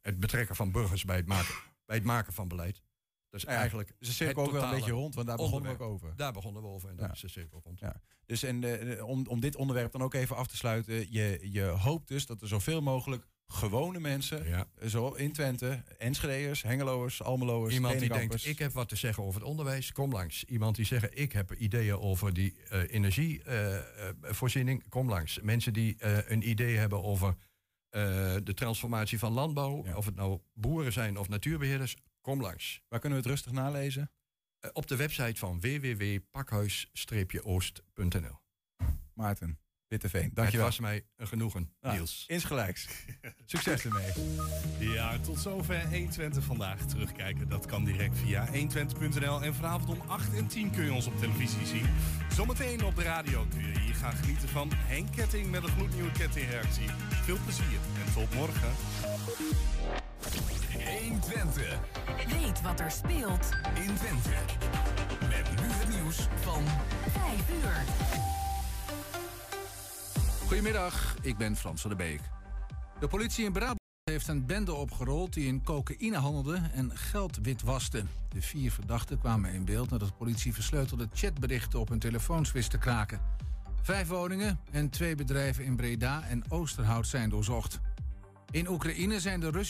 het betrekken van burgers bij het maken, bij het maken van beleid. Dat is Ja, eigenlijk. ze cirkel het ook wel een beetje rond, want daar begonnen we ook over. Daar begonnen we over en Ja. daar is de cirkel rond. Ja. Dus en, om, om dit onderwerp dan ook even af te sluiten. Je, je hoopt dus dat er zoveel mogelijk gewone mensen, Ja. zo in Twente, Enschedeërs, Hengeloers, Almeloers, Iemand die denkt, ik heb wat te zeggen over het onderwijs, kom langs. Iemand die zegt, ik heb ideeën over die energievoorziening, kom langs. Mensen die eh, een idee hebben over eh, de transformatie van landbouw, of het nou boeren zijn of natuurbeheerders, kom langs. Waar kunnen we het rustig nalezen? Eh, op de website van www.pakhuis-oost.nl. Maarten, Witteveen, Het dankjewel. was mij een genoegen, Nou, Niels. Insgelijks. Succes ermee. Ja, tot zover 120 vandaag. Terugkijken, dat kan direct via 120.nl. En vanavond om 8 en 10 kun je ons op televisie zien. Zometeen op de radio kun je hier gaan genieten van Henk Ketting met een gloednieuwe kettingreactie. Veel plezier en tot morgen. 120. Weet wat er speelt in Twente. Met nu het nieuws van 5 uur. Goedemiddag, ik ben Frans van der Beek. De politie in Brabant heeft een bende opgerold die in cocaïne handelde en geld witwaste. De vier verdachten kwamen in beeld nadat de politie versleutelde chatberichten op hun telefoons wist te kraken. Vijf woningen en twee bedrijven in Breda en Oosterhout zijn doorzocht. In Oekraïne zijn de Russische